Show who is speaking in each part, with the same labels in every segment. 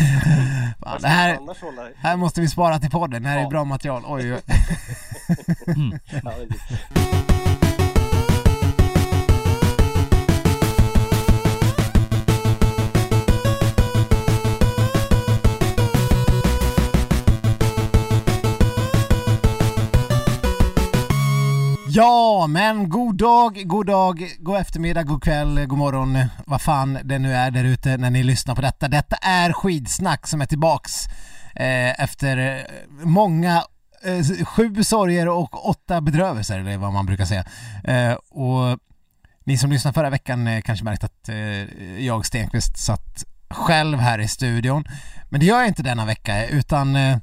Speaker 1: Det här, här måste vi spara till podden, det här är bra material. Oj, oj. Ja, men god dag, god dag, god eftermiddag, god kväll, god morgon, vad fan det nu är där ute när ni lyssnar på detta. Detta är Skidsnack som är tillbaks eh, efter eh, många eh, sju sorger och åtta bedrövelser, eller vad man brukar säga. Eh, och ni som lyssnade förra veckan eh, kanske märkt att eh, jag, Stenqvist, satt själv här i studion. Men det gör jag inte denna vecka, utan eh,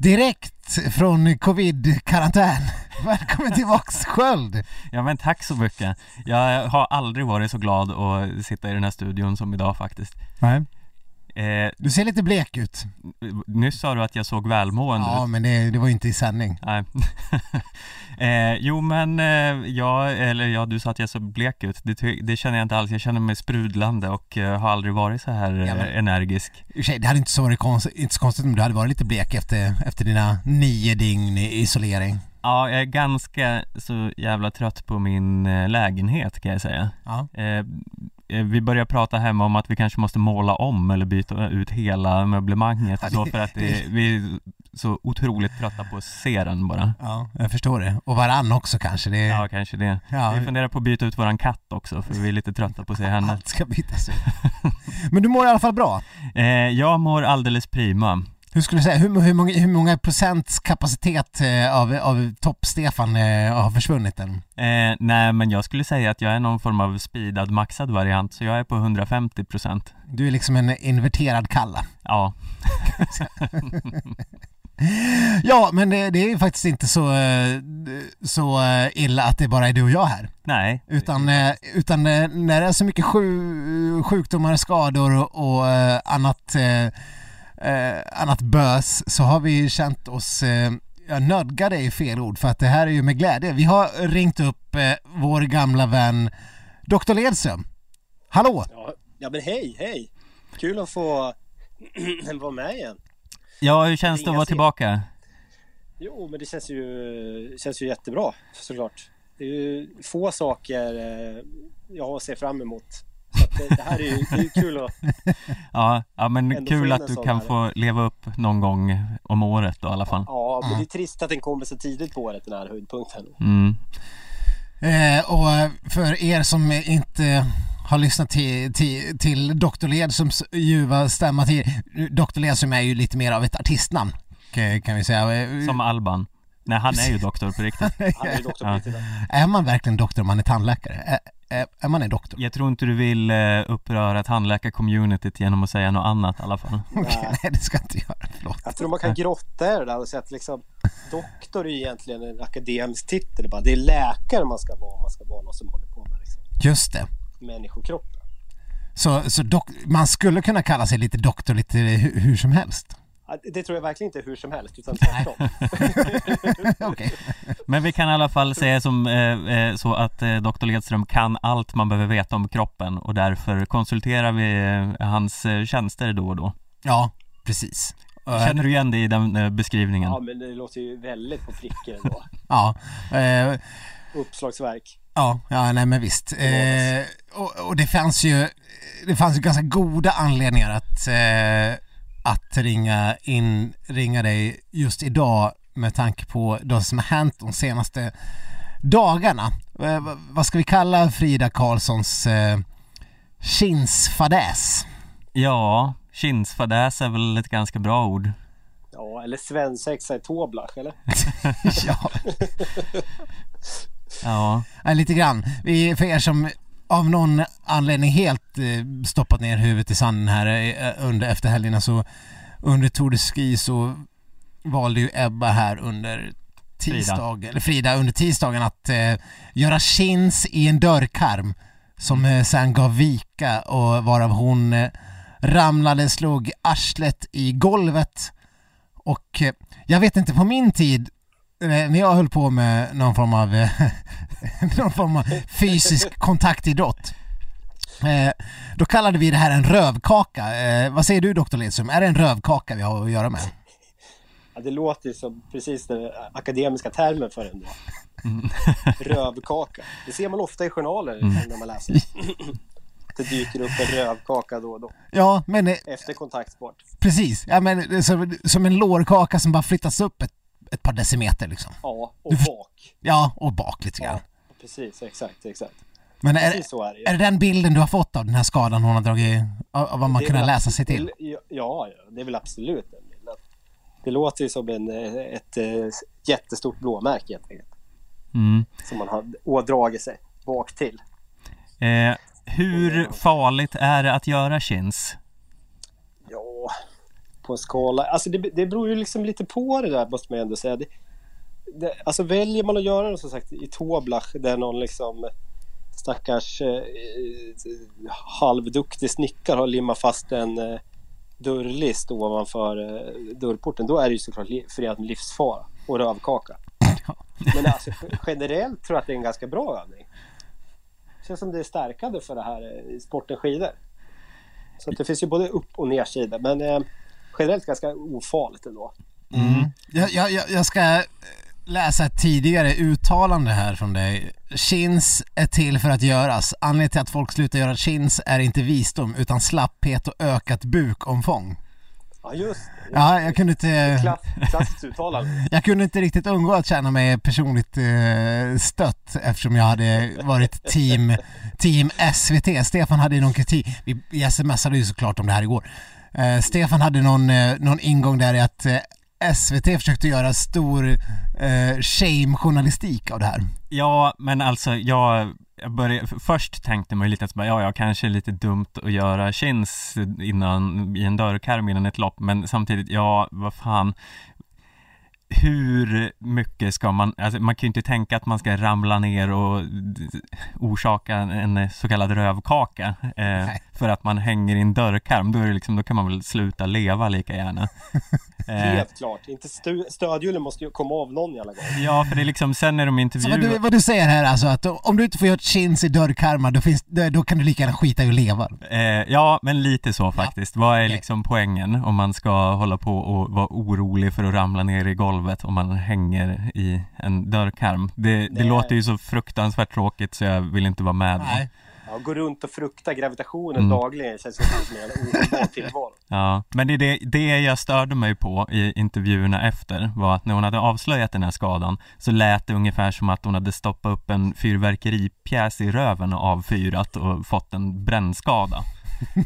Speaker 1: direkt från covid-karantän. Välkommen tillbaks Sköld!
Speaker 2: Ja men tack så mycket. Jag har aldrig varit så glad att sitta i den här studion som idag faktiskt.
Speaker 1: Nej. Eh, du ser lite blek ut.
Speaker 2: Nyss sa du att jag såg välmående
Speaker 1: Ja, men det, det var ju inte i sändning.
Speaker 2: Nej. eh, jo men, eh, ja, eller ja, du sa att jag såg blek ut. Det, det, känner jag inte alls. Jag känner mig sprudlande och eh, har aldrig varit så här ja, men, eh, energisk.
Speaker 1: Det hade inte så varit konstigt, inte så konstigt om du hade varit lite blek efter, efter dina nio dygn i isolering.
Speaker 2: Ja, jag är ganska så jävla trött på min eh, lägenhet kan jag säga. Ja. Eh, Eh, vi börjar prata hemma om att vi kanske måste måla om eller byta ut hela möblemanget så för att det, vi är så otroligt trötta på att se den bara.
Speaker 1: Ja, jag förstår det. Och varann också kanske. Det...
Speaker 2: Ja, kanske det. Ja. Vi funderar på att byta ut våran katt också för vi är lite trötta på att se henne.
Speaker 1: Allt ska bytas ut. Men du mår i alla fall bra?
Speaker 2: Eh, jag mår alldeles prima.
Speaker 1: Hur skulle du säga, hur, hur, många, hur många procents kapacitet eh, av, av topp-Stefan eh, har försvunnit än?
Speaker 2: Eh, nej men jag skulle säga att jag är någon form av speedad, maxad variant, så jag är på 150 procent.
Speaker 1: Du är liksom en inverterad kalla?
Speaker 2: Ja.
Speaker 1: ja, men det, det är ju faktiskt inte så, eh, så illa att det bara är du och jag här.
Speaker 2: Nej.
Speaker 1: Utan, utan när det är så mycket sju, sjukdomar, skador och annat eh, annat bös så har vi känt oss eh, Ja, nödgade är fel ord för att det här är ju med glädje. Vi har ringt upp eh, vår gamla vän Dr. Ledström. Hallå!
Speaker 3: Ja, ja men hej, hej! Kul att få vara med igen.
Speaker 2: Ja, hur känns det att vara tillbaka?
Speaker 3: Jo, men det känns ju, känns ju jättebra såklart. Det är ju få saker eh, jag har att se fram emot det, det, här är ju, det är ju kul att
Speaker 2: Ja, ja men kul att du kan här. få leva upp någon gång om året då i alla fall
Speaker 3: Ja, men det är trist att den kommer så tidigt på året den här höjdpunkten
Speaker 2: mm.
Speaker 1: eh, Och för er som inte har lyssnat till, till, till Dr. Ledströms ljuva stämma till Dr. Ledström är ju lite mer av ett artistnamn kan vi säga
Speaker 2: Som Alban Nej han är ju doktor på riktigt
Speaker 3: Han är ju doktor på riktigt
Speaker 1: Är man verkligen doktor om man är tandläkare? Är man en doktor?
Speaker 2: Jag tror inte du vill eh, uppröra tandläkarcommunityt genom att säga något annat i alla fall
Speaker 1: Nej, nej det ska jag inte göra, förlåt
Speaker 3: Jag tror man kan grotta i det där och säga att liksom Doktor är egentligen en akademisk titel bara. Det är läkare man ska vara om man ska vara någon som håller på med liksom
Speaker 1: Just det
Speaker 3: Människokroppen
Speaker 1: Så, så dok- man skulle kunna kalla sig lite doktor lite hur, hur som helst?
Speaker 3: Det tror jag verkligen inte hur som helst, utan tvärtom.
Speaker 1: okay.
Speaker 2: Men vi kan i alla fall säga som eh, eh så att eh, Dr. Ledström kan allt man behöver veta om kroppen och därför konsulterar vi eh, hans eh, tjänster då och då.
Speaker 1: Ja, precis.
Speaker 2: Känner du igen dig i den eh, beskrivningen?
Speaker 3: Ja, men det låter ju väldigt på pricken ändå.
Speaker 1: ja.
Speaker 3: Uppslagsverk.
Speaker 1: Ja, ja nej men visst. och, och, det fanns ju, det fanns ju ganska goda anledningar att att ringa in, ringa dig just idag med tanke på det som har hänt de senaste dagarna. Eh, vad ska vi kalla Frida Karlssons eh, kinsfadäs?
Speaker 2: Ja, kinsfadäs är väl ett ganska bra ord.
Speaker 3: Ja, eller svensexa i Toblach, eller?
Speaker 1: ja.
Speaker 2: ja.
Speaker 1: ja. Lite grann. Vi, för er som av någon anledning helt eh, stoppat ner huvudet i sanden här eh, under efter helgerna så under Tour de Ski så valde ju Ebba här under tisdag, Frida. eller Frida under tisdagen att eh, göra chins i en dörrkarm som eh, sen gav vika och varav hon eh, ramlade, slog arslet i golvet och eh, jag vet inte på min tid när jag höll på med någon form av, någon form av fysisk kontaktidrott Eh, då kallade vi det här en rövkaka. Eh, vad säger du doktor Ledsum? Är det en rövkaka vi har att göra med?
Speaker 3: Ja, det låter ju som precis den akademiska termen för en mm. rövkaka. Det ser man ofta i journaler mm. när man läser. det dyker upp en rövkaka då och då.
Speaker 1: Ja, men...
Speaker 3: Efter kontaktsport.
Speaker 1: Precis. Ja, men som, som en lårkaka som bara flyttas upp ett, ett par decimeter liksom.
Speaker 3: Ja, och bak.
Speaker 1: Ja, och bak lite grann.
Speaker 3: Ja, precis, exakt, exakt.
Speaker 1: Men är, precis så är, det. är det den bilden du har fått av den här skadan hon har dragit, av vad man kunnat läsa sig till?
Speaker 3: Ja, ja, det är väl absolut den bilden. Det låter ju som en, ett, ett jättestort blåmärke helt enkelt. Mm. Som man har ådragit sig bak till.
Speaker 2: Eh, hur farligt är det att göra chins?
Speaker 3: Ja, på en skala. Alltså det, det beror ju liksom lite på det där måste man ändå säga. Det, det, alltså väljer man att göra det som sagt i Toblach där någon liksom stackars eh, halvduktig snickare har limmat fast en eh, dörrlist ovanför eh, dörrporten. Då är det ju såklart förenat med livsfara och rövkaka. Men alltså, generellt tror jag att det är en ganska bra övning. Det känns som det är stärkande för det här eh, sporten skidor. Så det finns ju både upp och nersidor men eh, generellt ganska ofarligt ändå.
Speaker 1: Mm. Jag, jag, jag ska eh, läsa ett tidigare uttalande här från dig. Chins är till för att göras. Anledningen till att folk slutar göra chins är inte visdom utan slapphet och ökat bukomfång.
Speaker 3: Ja just
Speaker 1: det. Ja, jag kunde inte...
Speaker 3: Klass, klassiskt uttalande.
Speaker 1: Jag kunde inte riktigt undgå att känna mig personligt eh, stött eftersom jag hade varit team, team SVT. Stefan hade ju någon kritik. Vi, vi smsade ju såklart om det här igår. Eh, Stefan hade någon, eh, någon ingång där i att eh, SVT försökte göra stor eh, shame-journalistik av det här.
Speaker 2: Ja, men alltså jag jag började, först tänkte man ju lite att ja, ja, kanske är lite dumt att göra chins innan, i en dörrkarm innan ett lopp, men samtidigt, ja, vad fan hur mycket ska man, alltså man kan ju inte tänka att man ska ramla ner och orsaka en så kallad rövkaka eh, för att man hänger i en dörrkarm, då, är det liksom, då kan man väl sluta leva lika gärna.
Speaker 3: Eh, Helt klart, inte stödhjulen måste ju komma av någon jävla gång.
Speaker 2: Ja, för det är liksom sen när de intervjuar...
Speaker 1: Vad du, vad du säger här alltså, att om du inte får göra chins i dörrkarmar, då, finns, då kan du lika gärna skita i att leva?
Speaker 2: Eh, ja, men lite så faktiskt. Ja. Vad är okay. liksom poängen om man ska hålla på och vara orolig för att ramla ner i golvet om man hänger i en dörrkarm? Det, det, det låter ju så fruktansvärt tråkigt så jag vill inte vara med Nej. Då.
Speaker 3: Ja, gå runt och frukta gravitationen mm. dagligen känns som en ohållbar tillvaro.
Speaker 2: Ja, men det, det, det jag störde mig på i intervjuerna efter var att när hon hade avslöjat den här skadan så lät det ungefär som att hon hade stoppat upp en fyrverkeripjäs i röven och avfyrat och fått en brännskada.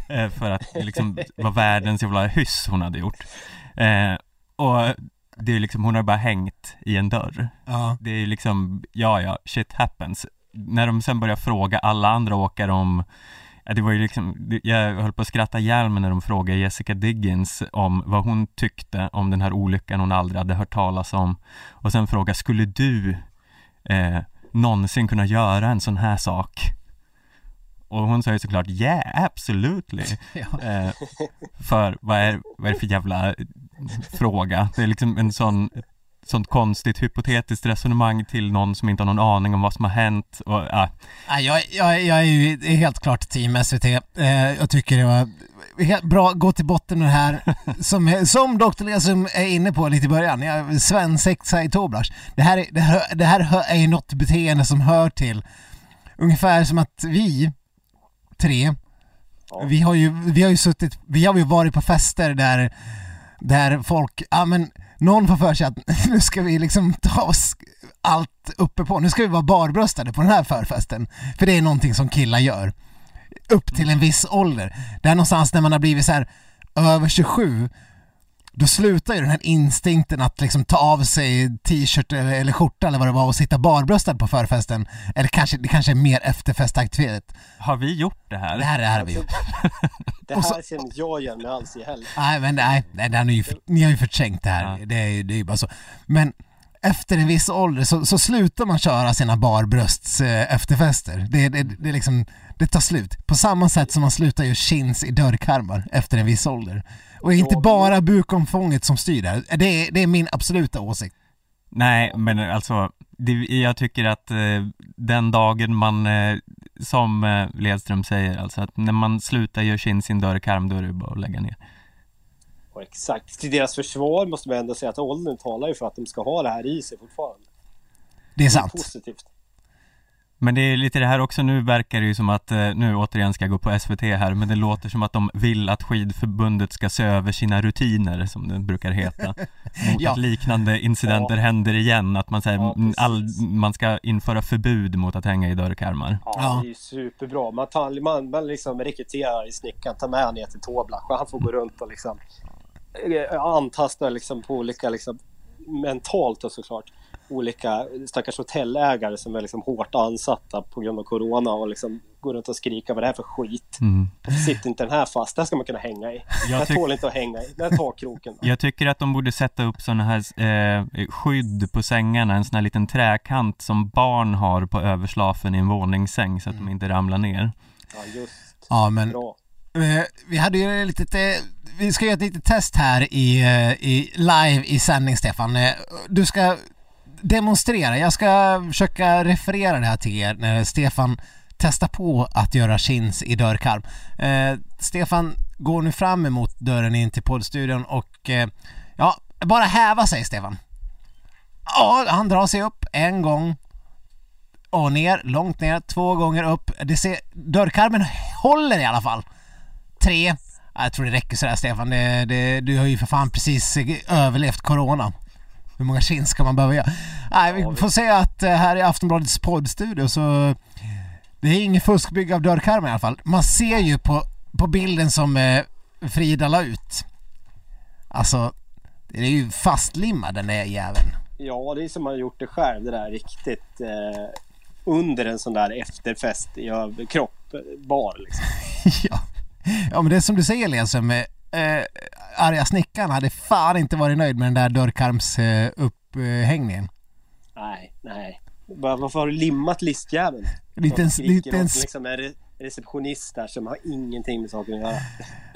Speaker 2: Eh, för att det liksom var världens jävla hyss hon hade gjort. Eh, och det är liksom, hon har bara hängt i en dörr. Ja. Det är liksom, ja ja, shit happens när de sen började fråga alla andra åkare om det var ju liksom, jag höll på att skratta ihjäl mig när de frågade Jessica Diggins om vad hon tyckte om den här olyckan hon aldrig hade hört talas om. Och sen fråga, skulle du eh, någonsin kunna göra en sån här sak? Och hon sa ju såklart yeah, absolutely. Ja. Eh, för vad är, vad är det för jävla fråga? Det är liksom en sån sånt konstigt hypotetiskt resonemang till någon som inte har någon aning om vad som har hänt och ja.
Speaker 1: ja jag, jag, jag är ju helt klart team SVT. Eh, jag tycker det var helt bra, gå till botten med det här. Som, som Dr. Lesum är inne på lite i början, ja, svensexa i Toblach. Det här, det, här, det här är ju något beteende som hör till ungefär som att vi tre, ja. vi har ju, vi har ju suttit, vi har ju varit på fester där, där folk, ja men någon får för sig att nu ska vi liksom ta oss allt uppe på. Nu ska vi vara barbröstade på den här förfesten. För det är någonting som killar gör. Upp till en viss ålder. Där någonstans när man har blivit så här över 27 då slutar ju den här instinkten att liksom ta av sig t-shirt eller, eller skjorta eller vad det var och sitta barbröstad på förfesten. Eller kanske, det kanske är mer efterfestaktivitet.
Speaker 2: Har vi gjort det här?
Speaker 1: Det här, det här har vi gjort.
Speaker 3: det här så, känner inte jag igen med alls i heller.
Speaker 1: Nej men nej, nej, nej ni, ni har ju förträngt det här. Ja. Det, är, det är ju bara så. Men efter en viss ålder så, så slutar man köra sina barbrösts eh, efterfester. Det, det, det, liksom, det tar slut. På samma sätt som man slutar göra chins i dörrkarmar efter en viss ålder. Och inte bara bukomfånget som styr där. Det är, det är min absoluta åsikt.
Speaker 2: Nej, men alltså, det, jag tycker att eh, den dagen man eh, som eh, Ledström säger alltså att när man slutar göra sin sin dörrkarm då är det bara att lägga ner.
Speaker 3: Och exakt. Till deras försvar måste man ändå säga att åldern talar ju för att de ska ha det här i sig fortfarande.
Speaker 1: Det är sant.
Speaker 3: Det är positivt.
Speaker 2: Men det är lite det här också, nu verkar det ju som att, eh, nu återigen ska jag gå på SVT här, men det låter som att de vill att skidförbundet ska se över sina rutiner, som det brukar heta. Mot ja. att liknande incidenter ja. händer igen, att man säger, ja, all, man ska införa förbud mot att hänga i dörrkarmar.
Speaker 3: Ja, det är ju superbra. Man, tar, man, man liksom rekryterar i snickaren, tar med ner till och han får gå runt och liksom eh, antasta liksom på olika liksom mentalt då såklart olika stackars hotellägare som är liksom hårt ansatta på grund av Corona och liksom går runt och skriker vad det är för skit. Mm. Sitter inte den här fast, den ska man kunna hänga i. Jag den tål inte att hänga i, den här takkroken.
Speaker 2: Jag tycker att de borde sätta upp sådana här eh, skydd på sängarna, en sån här liten träkant som barn har på överslafen i en våningssäng så att mm. de inte ramlar ner.
Speaker 3: Ja, just.
Speaker 1: Ja, men Bra. Eh, vi hade ju ett litet, eh, vi ska göra ett litet test här i, eh, i live i sändning Stefan. Du ska demonstrera. Jag ska försöka referera det här till er när Stefan testar på att göra chins i dörrkarm. Stefan går nu fram emot dörren in till poddstudion och ja, bara häva sig Stefan. Ja, han drar sig upp en gång och ner, långt ner, två gånger upp. Det ser, dörrkarmen håller i alla fall. Tre. Jag tror det räcker sådär Stefan. Det, det, du har ju för fan precis överlevt corona. Hur många chins ska man behöva göra? Nej, vi får säga att eh, här i Aftonbladets poddstudio så det är ingen fuskbygg av dörrkarmar i alla fall. Man ser ju på, på bilden som eh, Frida la ut. Alltså, det är ju fastlimmad den där jäveln.
Speaker 3: Ja, det är som man har gjort det själv det där riktigt eh, under en sån där efterfest i överkropp, bar liksom.
Speaker 1: ja. Ja, men det är som du säger Lesum, eh, arga snickaren hade fan inte varit nöjd med den där dörrkarmsupphängningen.
Speaker 3: nej, nej. Varför har du limmat listjäveln?
Speaker 1: Lite ens, lite ens...
Speaker 3: Liksom en receptionist där som har ingenting med saken att göra.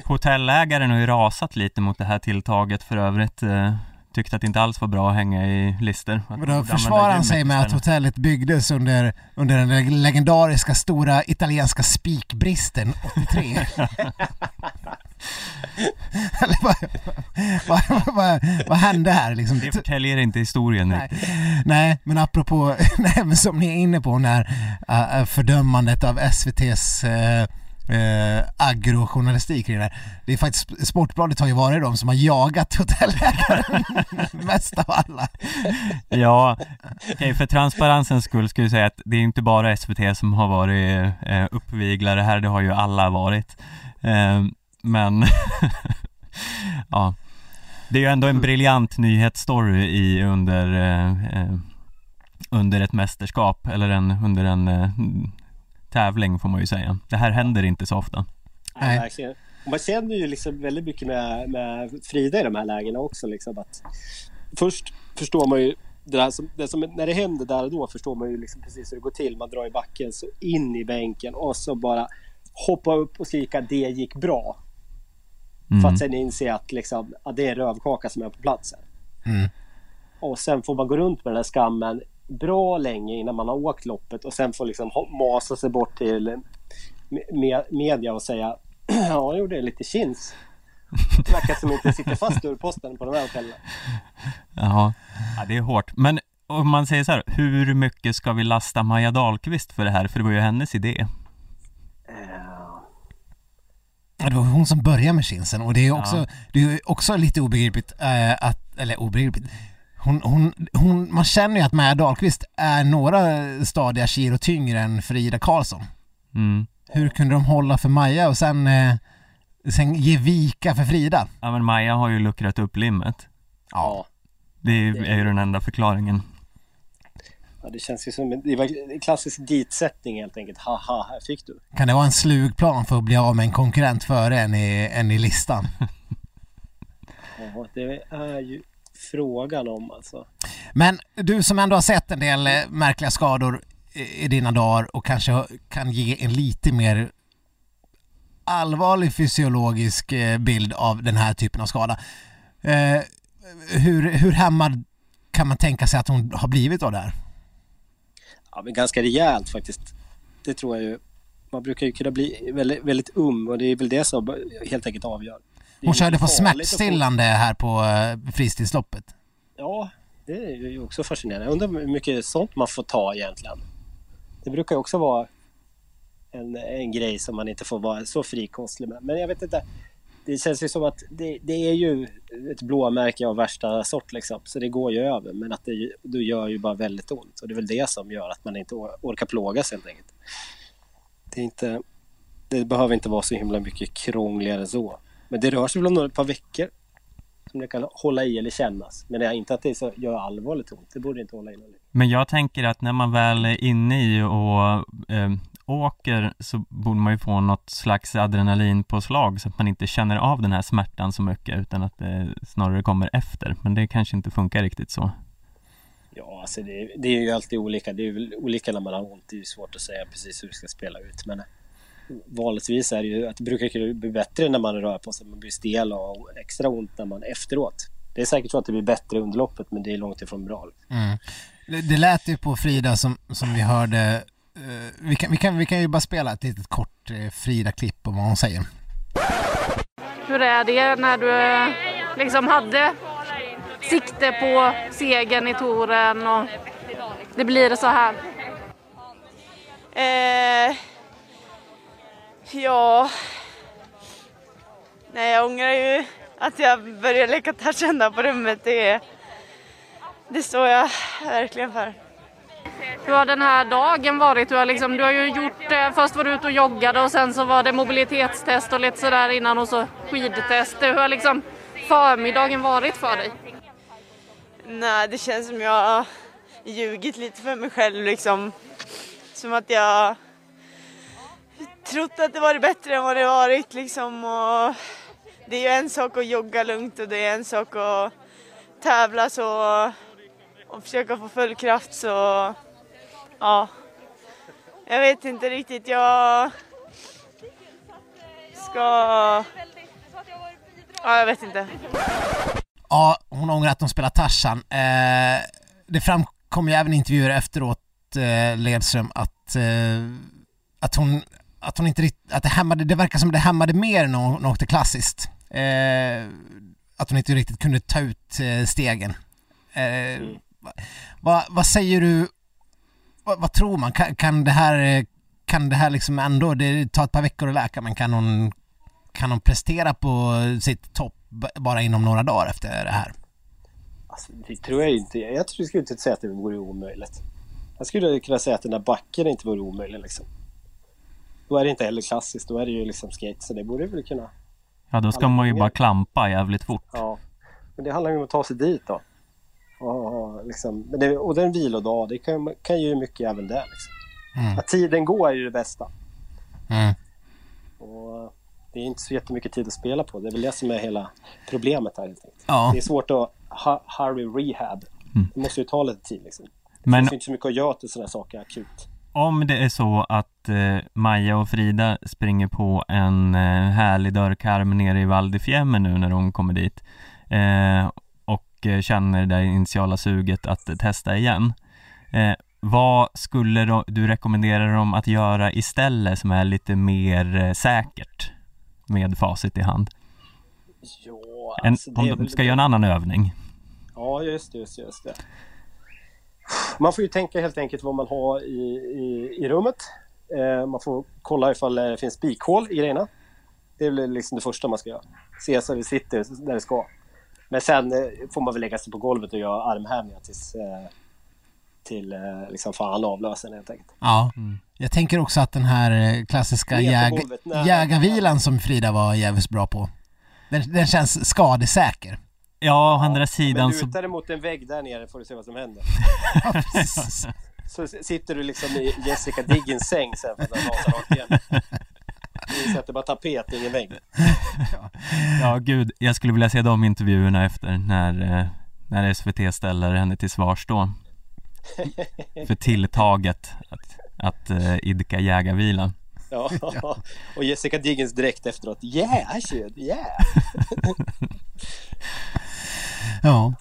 Speaker 2: Hotellägaren har ju rasat lite mot det här tilltaget för övrigt. Eh, tyckte att det inte alls var bra att hänga i lister.
Speaker 1: Men då försvarar han sig med att hotellet byggdes under, under den legendariska stora italienska spikbristen 83. Eller vad, vad, vad, vad, hände här liksom?
Speaker 2: Det förtäljer inte historien
Speaker 1: nej. nej, men apropå, nej men som ni är inne på när uh, fördömandet av SVT's uh, eh, agrojournalistik kring det här. Det är faktiskt, Sportbladet har ju varit de som har jagat hotellägaren mest av alla.
Speaker 2: ja, för transparensens skull skulle jag säga att det är inte bara SVT som har varit eh, uppviglare här, det har ju alla varit. Eh, men ja, det är ju ändå en briljant nyhetsstory i under eh, eh, under ett mästerskap eller en, under en eh, tävling får man ju säga. Det här händer inte så ofta.
Speaker 3: Nej. verkligen. Man känner ju liksom väldigt mycket med, med Frida i de här lägena också. Liksom att först förstår man ju det, där som, det som, när det händer där och då förstår man ju liksom precis hur det går till. Man drar i backen, så in i bänken och så bara hoppa upp och skrika det gick bra. Mm. För att sen inse att, liksom, att det är rövkaka som är på platsen. Mm. Och sen får man gå runt med den här skammen bra länge innan man har åkt loppet och sen får liksom masa sig bort till media och säga ja, jag gjorde lite chins. Det verkar som inte sitter fast dörrposten på de här hotellen.
Speaker 2: Jaha, ja, det är hårt. Men om man säger så här, hur mycket ska vi lasta Maja Dahlqvist för det här? För det var ju hennes idé.
Speaker 1: Det var hon som började med chinsen och det är också, ja. det är också lite obegripligt äh, att, eller obegripligt, hon, hon, hon, man känner ju att Maja Dahlqvist är några stadiga kilo tyngre än Frida Karlsson. Mm. Hur kunde de hålla för Maja och sen, eh, sen ge vika för Frida?
Speaker 2: Ja men Maja har ju luckrat upp limmet.
Speaker 3: Ja.
Speaker 2: Det är, är ju den enda förklaringen.
Speaker 3: Ja, det känns ju som en, det var en klassisk ditsättning helt enkelt. Haha, här fick du.
Speaker 1: Kan det vara en slug plan för att bli av med en konkurrent före en i, en i listan?
Speaker 3: ja, det är ju frågan om alltså.
Speaker 1: Men du som ändå har sett en del eh, märkliga skador i dina dagar och kanske kan ge en lite mer allvarlig fysiologisk eh, bild av den här typen av skada. Eh, hur, hur hämmad kan man tänka sig att hon har blivit av det här?
Speaker 3: Ja, men ganska rejält faktiskt. Det tror jag ju. man brukar ju kunna bli väldigt, väldigt um och det är väl det som helt enkelt avgör.
Speaker 1: Hon körde på smärtstillande här på uh, fristilsloppet.
Speaker 3: Ja, det är ju också fascinerande. Jag undrar hur mycket sånt man får ta egentligen. Det brukar ju också vara en, en grej som man inte får vara så frikostlig med. Men jag vet inte. Det känns ju som att det, det är ju ett blåmärke av värsta sort liksom. Så det går ju över. Men att det, det gör ju bara väldigt ont. Och det är väl det som gör att man inte orkar plågas helt enkelt. Det, är inte, det behöver inte vara så himla mycket krångligare än så. Men det rör sig väl om ett par veckor som det kan hålla i eller kännas. Men det är inte att det så, gör allvarligt ont. Det borde inte hålla i någon
Speaker 2: Men jag tänker att när man väl är inne i och eh, åker så borde man ju få något slags adrenalinpåslag så att man inte känner av den här smärtan så mycket utan att det snarare kommer efter. Men det kanske inte funkar riktigt så.
Speaker 3: Ja, alltså det, det är ju alltid olika. Det är väl olika när man har ont. Det är ju svårt att säga precis hur det ska spela ut. Men vanligtvis är det ju att det brukar bli bättre när man rör på sig. Man blir stel och extra ont när man efteråt. Det är säkert så att det blir bättre under loppet men det är långt ifrån bra.
Speaker 1: Mm. Det lät ju på Frida som, som vi hörde Uh, vi, kan, vi, kan, vi kan ju bara spela ett litet kort uh, Frida-klipp om vad hon säger.
Speaker 4: Hur är det när du uh, liksom hade sikte på segern i touren och det blir så här?
Speaker 5: Eh, ja... Nej, jag ångrar ju att jag började leka touch på rummet. Det, det står jag verkligen för.
Speaker 4: Hur har den här dagen varit? Du har, liksom, du har ju gjort, eh, först var du ute och joggade och sen så var det mobilitetstest och lite sådär innan och så skidtest. Hur har liksom förmiddagen varit för dig?
Speaker 5: Nej, det känns som jag har ljugit lite för mig själv liksom. Som att jag trott att det varit bättre än vad det varit liksom. Och det är ju en sak att jogga lugnt och det är en sak att tävla så och försöka få full kraft så ja, jag vet inte riktigt. Jag ska... Ja, jag vet inte.
Speaker 1: Ja, hon ångrar att hon spelar Tarzan. Eh, det framkom ju även i intervjuer efteråt, eh, Ledström, att, eh, att hon att hon inte riktigt, att det hämmade, det verkar som det hämmade mer när hon åkte klassiskt. Eh, att hon inte riktigt kunde ta ut eh, stegen. Eh, mm. vad, vad säger du vad, vad, tror man? Kan, kan, det här, kan det här liksom ändå, det tar ett par veckor att läka, men kan hon, kan hon prestera på sitt topp bara inom några dagar efter det här?
Speaker 3: Alltså, det tror jag inte. Jag skulle inte säga att det vore omöjligt. Jag skulle kunna säga att den där backen inte vore omöjlig liksom. Då är det inte heller klassiskt, då är det ju liksom skate, så det borde väl kunna...
Speaker 2: Ja, då ska man ju bara klampa jävligt fort.
Speaker 3: Ja, men det handlar ju om att ta sig dit då. Och, liksom, men det, och det är en vilodag, det kan, kan ju mycket även där. Liksom. Mm. Att tiden går är ju det bästa. Mm. Och det är inte så jättemycket tid att spela på. Det är väl det som är hela problemet här helt enkelt. Ja. Det är svårt att ha, hurry rehab. Mm. Det måste ju ta lite tid liksom. Det Men... finns inte så mycket att göra till sådana saker akut.
Speaker 2: Om det är så att eh, Maja och Frida springer på en eh, härlig dörrkarm nere i Val nu när de kommer dit eh, och eh, känner det initiala suget att testa igen. Eh, vad skulle du rekommendera dem att göra istället som är lite mer eh, säkert med facit i hand?
Speaker 3: Ja,
Speaker 2: alltså en, om de ska göra en annan övning.
Speaker 3: Ja, just det, just, just det. Man får ju tänka helt enkelt vad man har i, i, i rummet. Eh, man får kolla ifall det finns spikhål i grejerna. Det är väl liksom det första man ska göra. Se så det sitter där det ska. Men sen eh, får man väl lägga sig på golvet och göra armhävningar tills eh, till eh, liksom fan avlösen helt enkelt.
Speaker 1: Ja, mm. jag tänker också att den här klassiska jäg jägarvilan som Frida var jävligt bra på. Den, den känns skadesäker.
Speaker 2: Ja, å andra sidan
Speaker 3: så... Men luta dig mot en vägg där nere får du se vad som händer. så sitter du liksom i Jessica Diggins säng sen för att den rasar rakt igen. Vi sätter bara tapet, ingen vägg.
Speaker 2: ja, gud, jag skulle vilja se de intervjuerna efter när, eh, när SVT ställer henne till svars då. För tilltaget att, att uh, idka jägarvila.
Speaker 3: Ja, och Jessica Diggins direkt efteråt Yeah, shit, yeah!
Speaker 1: ja.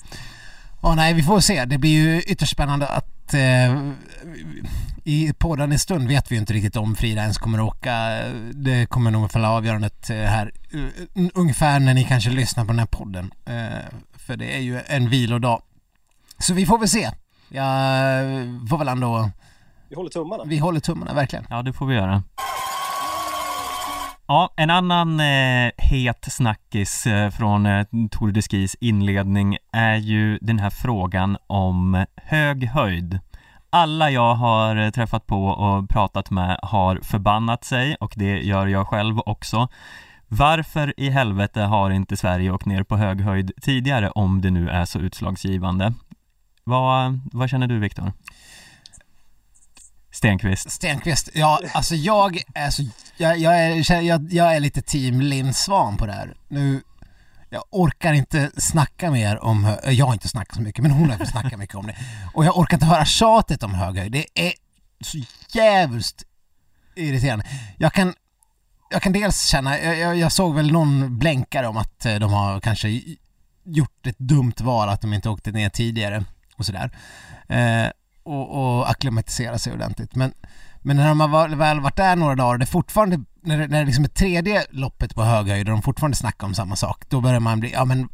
Speaker 1: Ja, nej, vi får se. Det blir ju ytterst spännande att... Eh, i pådande stund vet vi ju inte riktigt om Frida ens kommer att åka. Det kommer nog fälla avgörandet här ungefär när ni kanske lyssnar på den här podden. För det är ju en vilodag. Så vi får väl se. Jag får väl ändå...
Speaker 3: Vi håller tummarna.
Speaker 1: Vi håller tummarna, verkligen.
Speaker 2: Ja, det får vi göra. Ja, en annan eh, het snackis eh, från eh, Tour de Skis inledning är ju den här frågan om hög höjd. Alla jag har eh, träffat på och pratat med har förbannat sig och det gör jag själv också. Varför i helvete har inte Sverige åkt ner på hög höjd tidigare om det nu är så utslagsgivande? Vad, vad känner du Viktor? Stenqvist
Speaker 1: Stenqvist, ja alltså jag är så, jag, jag, är, jag, jag är lite team Linn Svan på det här. Nu, jag orkar inte snacka mer om, jag har inte snackat så mycket men hon har fått snacka mycket om det. Och jag orkar inte höra tjatet om höghöjd, det är så jävligt irriterande. Jag kan, jag kan dels känna, jag, jag såg väl någon blänkare om att eh, de har kanske gjort ett dumt val att de inte åkte ner tidigare och sådär. Eh, och, och acklimatisera sig ordentligt. Men, men när de har väl varit där några dagar, det är fortfarande, när det, när det liksom är tredje loppet på hög höjd och de fortfarande snackar om samma sak, då börjar man bli, ja men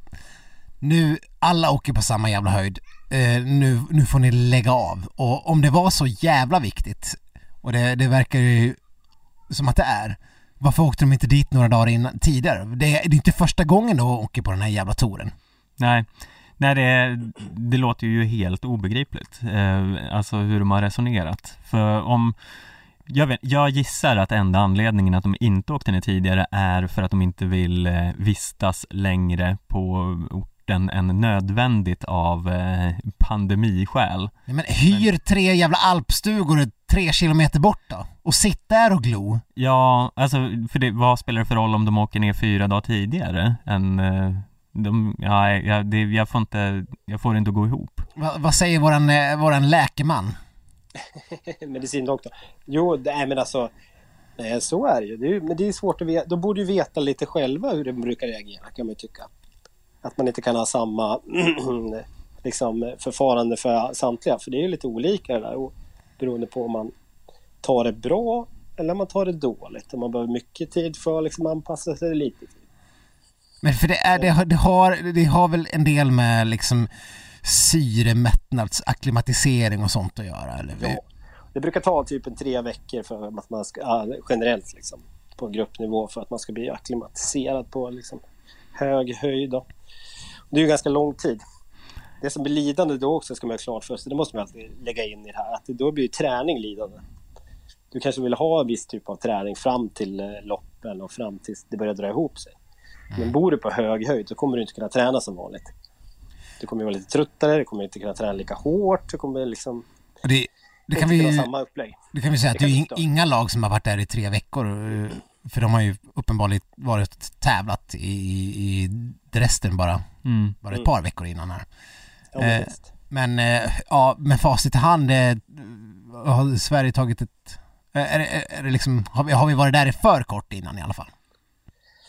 Speaker 1: nu, alla åker på samma jävla höjd, eh, nu, nu får ni lägga av. Och om det var så jävla viktigt, och det, det verkar ju som att det är, varför åkte de inte dit några dagar innan, tidigare? Det, det är inte första gången de åker på den här jävla touren.
Speaker 2: Nej, Nej, det, det låter ju helt obegripligt, eh, alltså hur de har resonerat. För om, jag, vet, jag gissar att enda anledningen att de inte åkte ner tidigare är för att de inte vill eh, vistas längre på orten än nödvändigt av eh, pandemiskäl.
Speaker 1: Ja, men hyr tre jävla alpstugor tre kilometer bort då? Och sitt där och glo?
Speaker 2: Ja, alltså för det, vad spelar det för roll om de åker ner fyra dagar tidigare än eh, de, ja, jag, det, jag får inte, jag får det inte att gå ihop.
Speaker 1: Va, vad säger våran, eh, våran läkeman?
Speaker 3: Medicindoktor. Jo, nej men alltså, nej, så är det ju. Det är, men det är svårt att veta. De borde ju veta lite själva hur de brukar reagera kan man ju tycka. Att man inte kan ha samma liksom, förfarande för samtliga. För det är ju lite olika det där. Beroende på om man tar det bra eller om man tar det dåligt. Om man behöver mycket tid för att liksom anpassa sig lite tid.
Speaker 1: Men för det, är, det, har, det, har, det har väl en del med liksom syremättnadsacklimatisering och sånt att göra? Eller?
Speaker 3: Ja, det brukar ta typ en tre veckor för att man ska, generellt liksom, på gruppnivå för att man ska bli akklimatiserad på liksom, hög höjd. Då. Det är ju ganska lång tid. Det som blir lidande då också ska man ha klart för sig, det måste man alltid lägga in i det här, att då blir träning lidande. Du kanske vill ha en viss typ av träning fram till eh, loppen och fram tills det börjar dra ihop sig. Men bor du på hög höjd så kommer du inte kunna träna som vanligt. Du kommer vara lite tröttare, du kommer inte kunna träna lika hårt, du kommer liksom...
Speaker 1: Det, det kan vi samma upplägg. Det kan vi säga att det är in, inga lag som har varit där i tre veckor. Eh, för de har ju uppenbarligen varit tävlat i, i Dresden bara, mm. bara ett mm. par veckor innan här. Ja, eh, men eh, ja, med facit i hand, eh, har Sverige tagit ett... Är, är, är det liksom, har vi, har vi varit där i för kort innan i alla fall?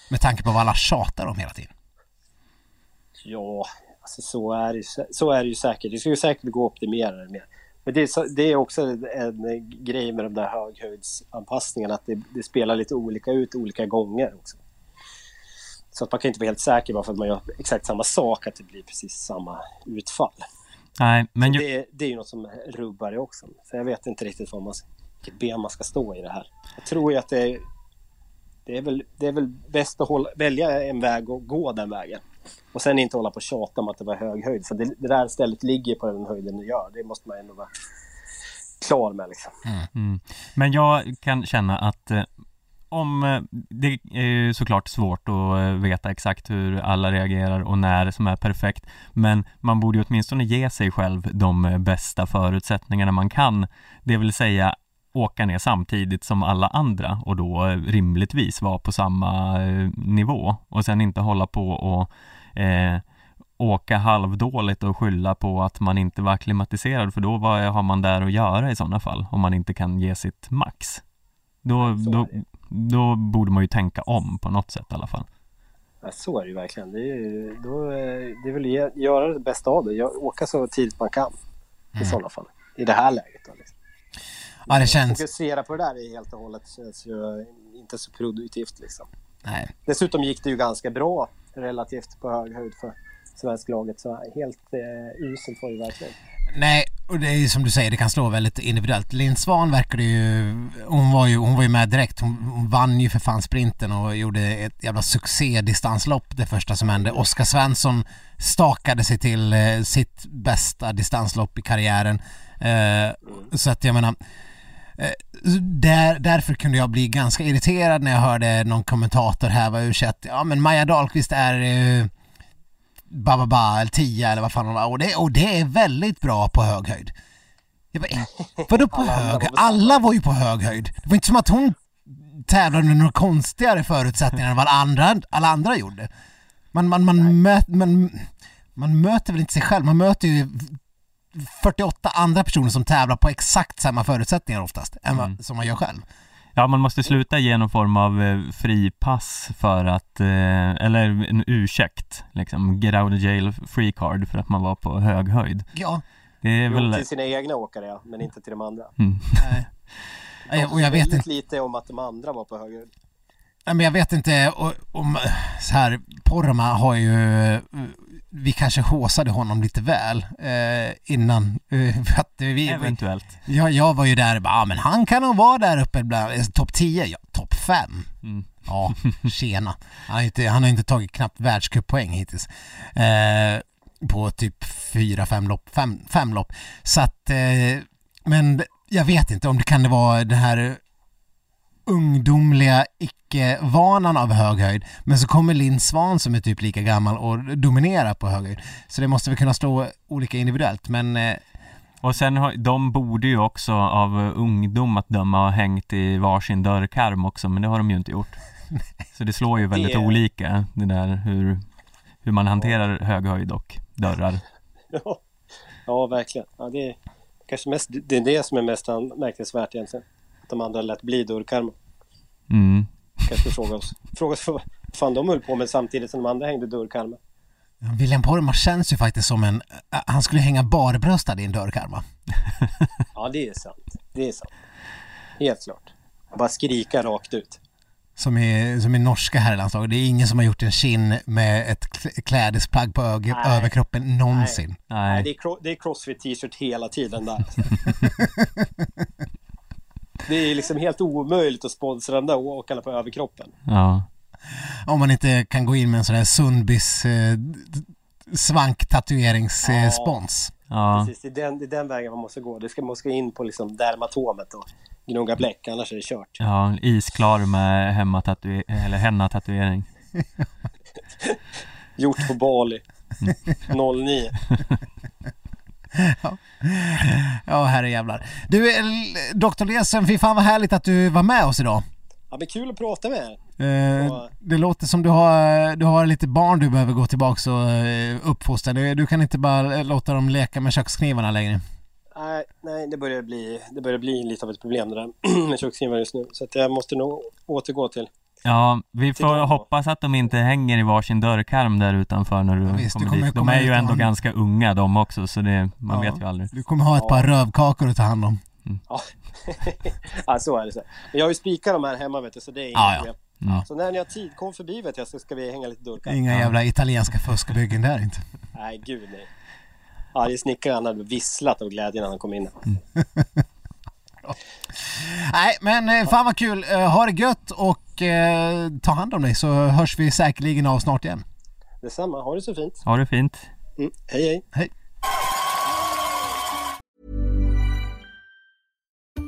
Speaker 1: Med tanke på vad alla tjatar om hela tiden.
Speaker 3: Ja, alltså så är det, så är det ju säkert. Det skulle säkert gå att optimera det mer. Men det är, det är också en, en grej med de där höghöjdsanpassningarna att det, det, spelar lite olika ut olika gånger också. Så att man kan inte vara helt säker bara för att man gör exakt samma sak att det blir precis samma utfall.
Speaker 2: Nej, men ju...
Speaker 3: det, det är ju något som rubbar det också. Så jag vet inte riktigt vad man, vilket ben man ska stå i det här. Jag tror ju att det är det är väl, det är väl bäst att hålla, välja en väg och gå den vägen. Och sen inte hålla på och tjata om att det var hög höjd. För det, det där stället ligger på den höjden det gör. Det måste man ändå vara klar med liksom.
Speaker 2: Mm. Mm. Men jag kan känna att eh, om eh, det är ju såklart svårt att eh, veta exakt hur alla reagerar och när som är perfekt men man borde ju åtminstone ge sig själv de eh, bästa förutsättningarna man kan det vill säga åka ner samtidigt som alla andra och då rimligtvis vara på samma eh, nivå och sen inte hålla på och eh, åka halvdåligt och skylla på att man inte var akklimatiserad för då vad har man där att göra i sådana fall om man inte kan ge sitt max. Då, då, då borde man ju tänka om på något sätt i alla fall.
Speaker 3: Ja, så är det ju verkligen. Det är, då, det är väl att göra det bästa av det. Åka så tidigt man kan i mm. sådana fall. I det här läget. Då, liksom.
Speaker 1: Ja, det känns...
Speaker 3: Fokusera på det där helt och hållet känns ju inte så produktivt liksom.
Speaker 1: Nej.
Speaker 3: Dessutom gick det ju ganska bra relativt på hög höjd för svensklaget så helt eh, uselt var det verkligen.
Speaker 1: Nej, och det är ju som du säger, det kan slå väldigt individuellt. Linn Svan verkade ju, hon var ju, hon var ju med direkt. Hon, hon vann ju för fan sprinten och gjorde ett jävla succédistanslopp det första som hände. Oskar Svensson stakade sig till eh, sitt bästa distanslopp i karriären. Eh, så att jag menar, där, därför kunde jag bli ganska irriterad när jag hörde någon kommentator här var ur ja men Maja Dahlqvist är eh, Bababa eller 10 eller vad fan hon var och det, och det är väldigt bra på hög höjd. Jag bara, eh, vadå på hög? Alla var ju på hög höjd. Det var inte som att hon tävlade med några konstigare förutsättningar än vad andra, alla andra gjorde. Man, man, man, möt, man, man möter väl inte sig själv, man möter ju 48 andra personer som tävlar på exakt samma förutsättningar oftast, än vad, mm. som man gör själv.
Speaker 2: Ja, man måste sluta ge någon form av eh, fripass för att, eh, eller en ursäkt, liksom, get out of jail free card för att man var på hög höjd.
Speaker 1: Ja.
Speaker 3: Det är väl... Till sina egna åkare ja, men inte till de andra.
Speaker 1: Mm. Nej. och jag vet inte...
Speaker 3: lite om att de andra var på hög höjd.
Speaker 1: Men jag vet inte om, så här, Porma har ju vi kanske håsade honom lite väl eh, innan.
Speaker 2: Eh, för att vi, Eventuellt.
Speaker 1: Ja, jag var ju där ja ah, men han kan nog vara där uppe bland eh, topp 10, ja, topp 5. Mm. Ja, tjena. Han har, inte, han har inte tagit knappt världscuppoäng hittills. Eh, på typ 4-5 lopp, 5 lopp. Så att, eh, men jag vet inte om det kan det vara det här ungdomliga icke-vanan av hög höjd. Men så kommer Linn Svan som är typ lika gammal och dominerar på hög höjd. Så det måste vi kunna slå olika individuellt men eh...
Speaker 2: Och sen har, de borde ju också av ungdom att döma ha hängt i varsin dörrkarm också men det har de ju inte gjort. Så det slår ju väldigt det... olika det där hur, hur man hanterar hög höjd och dörrar.
Speaker 3: Ja, ja verkligen. Ja, det är kanske mest, det är det som är mest anmärkningsvärt egentligen de andra lät bli dörrkarmen.
Speaker 2: Mm.
Speaker 3: Kanske fråga oss, fråga oss vad fan de höll på med samtidigt som de andra hängde dörrkarmen.
Speaker 1: William Poromaa känns ju faktiskt som en, han skulle hänga barbröstad i en dörrkarma.
Speaker 3: ja det är sant, det är sant. Helt klart. Bara skrika rakt ut.
Speaker 1: Som i, som i norska herrlandslaget. Det är ingen som har gjort en kin med ett klädesplagg på överkroppen någonsin.
Speaker 3: Nej. Nej. det är, det är crossfit t-shirt hela tiden där. Det är liksom helt omöjligt att sponsra de där åkarna på överkroppen.
Speaker 2: Ja.
Speaker 1: Om man inte kan gå in med en sån här Sundbys eh, svanktatueringsspons.
Speaker 2: Ja.
Speaker 3: Precis, det är, den, det är den vägen man måste gå. Det ska, man ska in på liksom dermatomet och gnugga bläck, annars är det kört.
Speaker 2: Ja, isklar med hemmatatuering, eller henna-tatuering.
Speaker 3: Gjort på Bali. 09.
Speaker 1: ja. ja, herrejävlar. Du, Dr. Lesen, fy fan vad härligt att du var med oss idag.
Speaker 3: Ja, men kul att prata med er.
Speaker 1: Eh, det låter som du har, du har lite barn du behöver gå tillbaka och eh, uppfostra. Du, du kan inte bara låta dem leka med köksknivarna längre.
Speaker 3: Nej, nej det, börjar bli, det börjar bli lite av ett problem det där med köksknivarna just nu. Så att jag måste nog återgå till
Speaker 2: Ja, vi får hoppas att de inte hänger i varsin dörrkarm där utanför när du ja, visst, kommer, kommer dit. De är ju ändå ganska unga de också så det, man ja, vet ju aldrig.
Speaker 1: Du kommer ha ett par rövkakor att ta hand om.
Speaker 3: Mm. Ja. ja, så är det. Så. Men jag har ju spikat de här hemma vet du, så det är inget ja, problem. Mm. Så när ni har tid, kom förbi vet jag så ska vi hänga lite dörrkarm.
Speaker 1: Inga jävla italienska fuskbyggen där inte.
Speaker 3: nej, gud nej. Arge snickaren hade visslat av glädje när han kom in. Mm.
Speaker 1: Nej men eh, fan vad kul, eh, ha det gött och eh, ta hand om dig så hörs vi säkerligen av snart igen.
Speaker 3: Detsamma, ha det så fint.
Speaker 2: Ha det fint.
Speaker 3: Mm. Hej hej.
Speaker 1: Hej.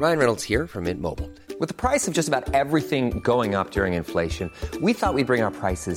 Speaker 6: Ryan Reynolds här från Mint Mobile. Med priset på nästan allt som går upp under inflationen, trodde vi att vi skulle bring våra priser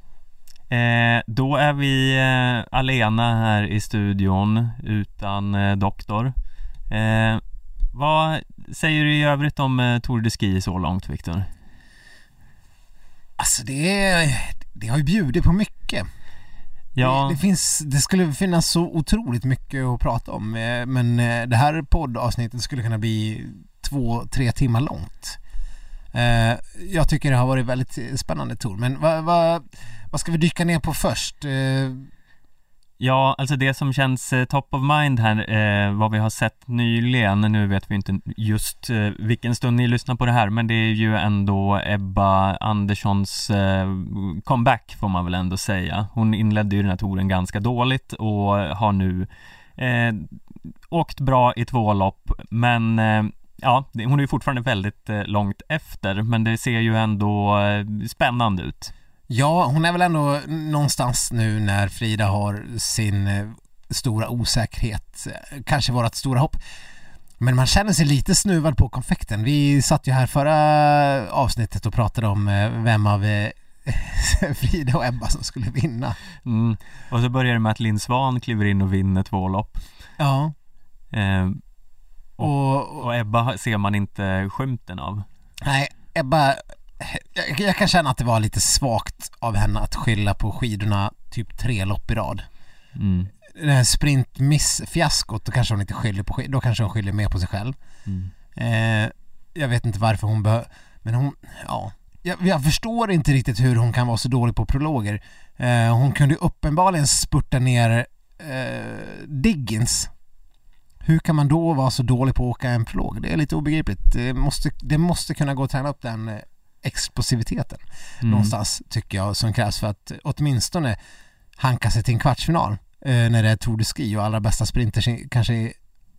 Speaker 2: Eh, då är vi eh, alena här i studion utan eh, doktor. Eh, vad säger du i övrigt om eh, Tour de Ski så långt, Viktor?
Speaker 1: Alltså det, det har ju bjudit på mycket.
Speaker 2: Ja.
Speaker 1: Det, det, finns, det skulle finnas så otroligt mycket att prata om eh, men eh, det här poddavsnittet skulle kunna bli två, tre timmar långt. Jag tycker det har varit väldigt spännande Tor, men vad, vad, vad ska vi dyka ner på först?
Speaker 2: Eh, ja, alltså det som känns eh, top of mind här, eh, vad vi har sett nyligen, nu vet vi inte just eh, vilken stund ni lyssnar på det här, men det är ju ändå Ebba Anderssons eh, comeback får man väl ändå säga. Hon inledde ju den här touren ganska dåligt och har nu eh, åkt bra i två lopp, men eh, ja, hon är ju fortfarande väldigt eh, långt efter, men det ser ju ändå spännande ut.
Speaker 1: Ja, hon är väl ändå någonstans nu när Frida har sin eh, stora osäkerhet, eh, kanske vårat stora hopp. Men man känner sig lite snuvad på konfekten. Vi satt ju här förra avsnittet och pratade om eh, vem av Frida och Ebba som skulle vinna.
Speaker 2: Mm. Och så börjar det med att Linn Svan kliver in och vinner två lopp.
Speaker 1: Ja.
Speaker 2: Eh, och, och, och Ebba ser man inte skymten av.
Speaker 1: Nej, Ebba jag, jag, kan känna att det var lite svagt av henne att skylla på skidorna typ tre lopp i rad.
Speaker 2: Mm.
Speaker 1: Det här sprintmiss-fiaskot, då kanske hon inte skyller på skidor, då kanske hon skyller mer på sig själv.
Speaker 2: Mm.
Speaker 1: Eh, jag vet inte varför hon bör, men hon, ja. Jag, jag, förstår inte riktigt hur hon kan vara så dålig på prologer. Eh, hon kunde uppenbarligen spurta ner eh, Diggins. Hur kan man då vara så dålig på att åka en prolog? Det är lite obegripligt. Det måste, det måste kunna gå att träna upp den eh, explosiviteten mm. någonstans tycker jag som krävs för att åtminstone hanka sig till en kvartsfinal eh, när det är Tour de Ski och allra bästa sprinters kanske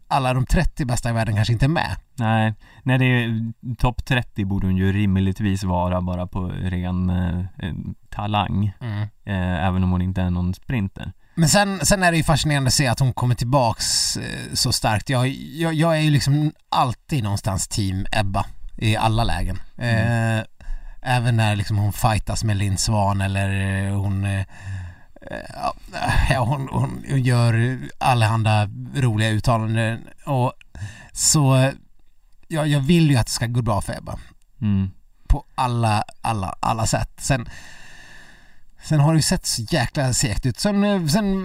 Speaker 1: alla de 30 bästa i världen kanske inte är med.
Speaker 2: Nej, när det är topp 30 borde hon ju rimligtvis vara bara på ren eh, talang.
Speaker 1: Mm.
Speaker 2: Eh, även om hon inte är någon sprinter.
Speaker 1: Men sen, sen är det ju fascinerande att se att hon kommer tillbaks eh, så starkt. Jag, jag, jag är ju liksom alltid någonstans team Ebba i alla lägen. Mm. Eh, även när liksom hon fightas med Linn Svan eller eh, hon eh, Ja, hon, hon gör allehanda roliga uttalanden och så ja, jag vill ju att det ska gå bra för Ebba.
Speaker 2: Mm.
Speaker 1: På alla, alla, alla sätt. Sen Sen har det ju sett så jäkla segt ut. Sen, eh, sen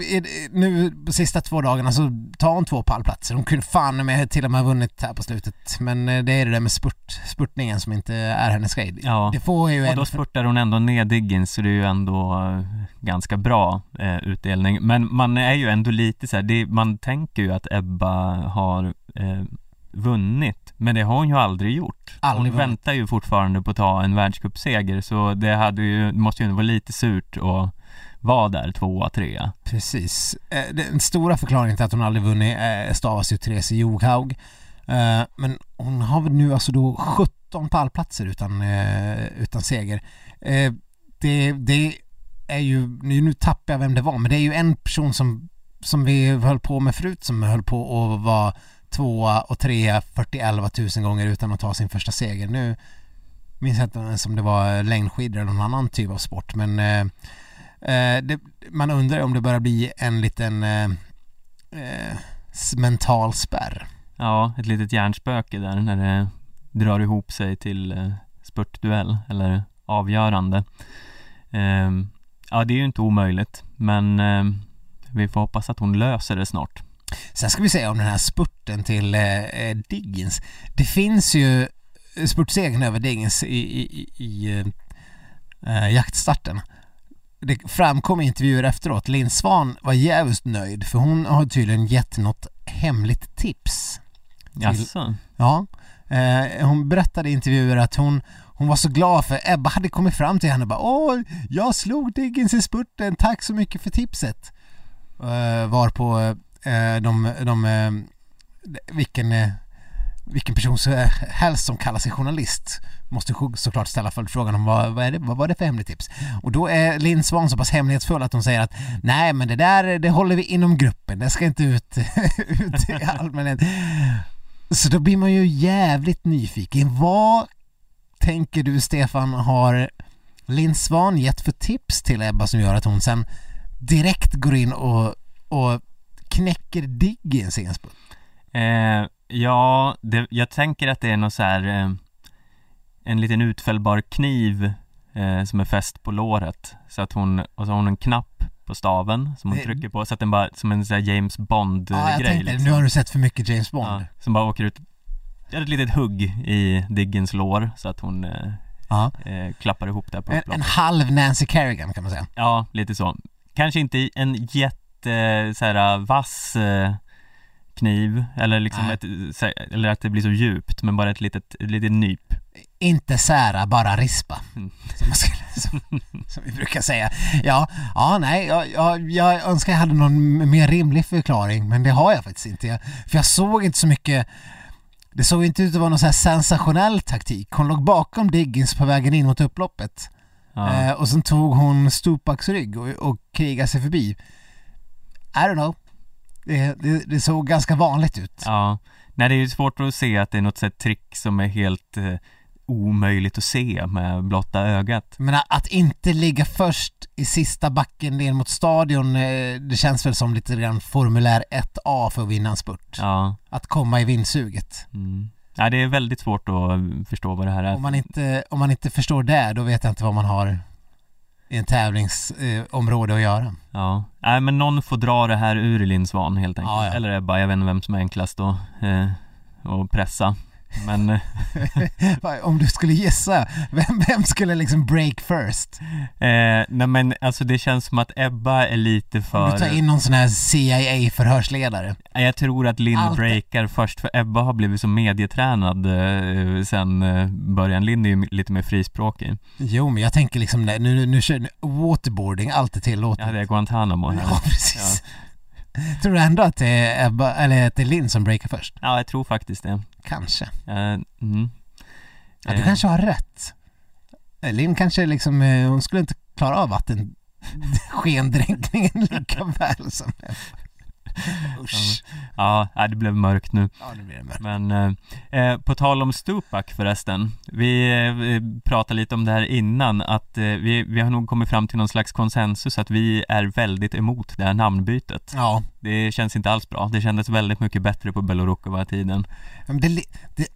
Speaker 1: nu de sista två dagarna så tar hon två pallplatser. Hon kunde fan med till och med ha vunnit här på slutet. Men eh, det är det där med spurt, spurtningen som inte är hennes grej.
Speaker 2: Ja,
Speaker 1: det får ju
Speaker 2: och då spurtar hon ändå ner Diggins så det är ju ändå eh, ganska bra eh, utdelning. Men man är ju ändå lite så här, det, man tänker ju att Ebba har eh, vunnit, men det har hon ju aldrig gjort.
Speaker 1: Aldrig
Speaker 2: hon väntar ju fortfarande på att ta en världscupseger så det hade ju, måste ju vara lite surt att vara där tvåa, trea.
Speaker 1: Precis. Eh, den stora förklaringen till att hon aldrig vunnit eh, stavas ju Therese Johaug. Eh, men hon har väl nu alltså då 17 pallplatser utan, utan seger. Det, det är ju, nu tappar jag vem det var, men det är ju en person som, som vi höll på med förut som höll på att vara tvåa och trea 41 000 gånger utan att ta sin första seger. Nu minns jag inte ens om det var längdskidor eller någon annan typ av sport men eh, eh, det, man undrar om det börjar bli en liten eh, eh, mental spärr.
Speaker 2: Ja, ett litet hjärnspöke där när det drar ihop sig till eh, spurtduell eller avgörande. Eh, ja, det är ju inte omöjligt men eh, vi får hoppas att hon löser det snart.
Speaker 1: Sen ska vi säga om den här spurten till eh, eh Diggins. Det finns ju spurtsegern över Diggins i, i, i eh, jaktstarten. Det framkom i intervjuer efteråt. Linn Svan var jävligt nöjd för hon har tydligen gett något hemligt tips.
Speaker 2: Till, Jaså?
Speaker 1: Ja. Eh, hon berättade i intervjuer att hon, hon var så glad för Ebba hade kommit fram till henne och bara Åh, jag slog Diggins i spurten, tack så mycket för tipset. Eh, varpå Eh, Eh, de, de, eh, vilken, eh, vilken person som helst som kallar sig journalist måste såklart ställa följdfrågan om vad, vad, är det, vad var det för hemligt tips? Och då är Linn Svan så pass hemlighetsfull att hon säger att nej men det där det håller vi inom gruppen, det ska inte ut, ut i allmänhet. Så då blir man ju jävligt nyfiken. Vad tänker du Stefan har Linn Svan gett för tips till Ebba som gör att hon sen direkt går in och, och knäcker Diggins i en spurt?
Speaker 2: Eh, ja, det, jag tänker att det är något så här eh, en liten utfällbar kniv eh, som är fäst på låret. Så att hon, och så har hon en knapp på staven som hon
Speaker 1: Det-
Speaker 2: trycker på så att den bara, som en sån här James Bond
Speaker 1: Ja, jag tänkte,
Speaker 2: liksom.
Speaker 1: nu har du sett för mycket James Bond.
Speaker 2: ja, Som bara åker ut, gör ett litet hugg i Diggens lår så att hon eh, eh, klappar ihop där på
Speaker 1: En, en halv Nancy Kerrigan kan man säga.
Speaker 2: Ja, lite så. Kanske inte en jätte så här, vass eh, kniv eller liksom
Speaker 1: Nej.
Speaker 2: ett, så- eller att det blir så djupt men bara ett litet, ett litet nyp.
Speaker 1: Inte sära, bara rispa.
Speaker 2: Mm.
Speaker 1: Som, skulle, som, som vi brukar säga. Ja, ja nej, jag, jag, jag önskar jag hade någon mer rimlig förklaring men det har jag faktiskt inte. Jag, för jag såg inte så mycket det såg inte ut att vara någon så här sensationell taktik. Hon låg bakom Diggins på vägen in mot upploppet.
Speaker 2: Ja.
Speaker 1: Eh, och sen tog hon Stupaks rygg och, och krigade sig förbi. I don't know. Det, det, det såg ganska vanligt ut.
Speaker 2: Ja, nej det är ju svårt att se att det är något sätt trick som är helt eh, omöjligt att se med blotta ögat.
Speaker 1: Men att inte ligga först i sista backen ner mot stadion, eh, det känns väl som lite grann formulär 1A för att vinna en spurt.
Speaker 2: Ja,
Speaker 1: Att komma i vindsuget.
Speaker 2: mm. ja det är väldigt svårt att förstå vad det här är.
Speaker 1: Om man inte, om man inte förstår det, då vet jag inte vad man har i en tävlingsområde eh, att göra.
Speaker 2: Ja, nej men någon får dra det här ur Linn Svan helt enkelt.
Speaker 1: Ja, ja.
Speaker 2: Eller Ebba, jag vet inte vem som är enklast att, eh, att pressa. Men eh,
Speaker 1: Om du skulle gissa, vem, vem skulle liksom break first?
Speaker 2: Eh, nej men alltså det känns som att Ebba är lite
Speaker 1: Om
Speaker 2: för...
Speaker 1: du tar in någon sån här CIA-förhörsledare.
Speaker 2: Jag tror att Linn
Speaker 1: Allt-
Speaker 2: breakar först för Ebba har blivit så medietränad eh, sen eh, början. Linn är ju lite mer frispråkig.
Speaker 1: Jo, men jag tänker liksom, nu, nu, nu kör waterboarding, allt är tillåtet.
Speaker 2: Ja, det är Guantanamo här.
Speaker 1: Ja, precis. Tror du ändå att det är Ebba, eller att det är Linn som breakar först?
Speaker 2: Ja, jag tror faktiskt det.
Speaker 1: Kanske.
Speaker 2: Eh, mm.
Speaker 1: Ja, du
Speaker 2: Eh,
Speaker 1: kanske har rätt. Eh, Linn kanske liksom, hon skulle inte klara av vatten skendränkningen lika väl som Ebba. Usch.
Speaker 2: Ja, det blev mörkt nu.
Speaker 1: Ja, det mörkt.
Speaker 2: Men eh, eh, på tal om Stupak förresten. Vi eh, pratade lite om det här innan att eh, vi, vi har nog kommit fram till någon slags konsensus att vi är väldigt emot det här namnbytet.
Speaker 1: Ja,
Speaker 2: Det känns inte alls bra. Det kändes väldigt mycket bättre på Belorukova-tiden.
Speaker 1: men det, det,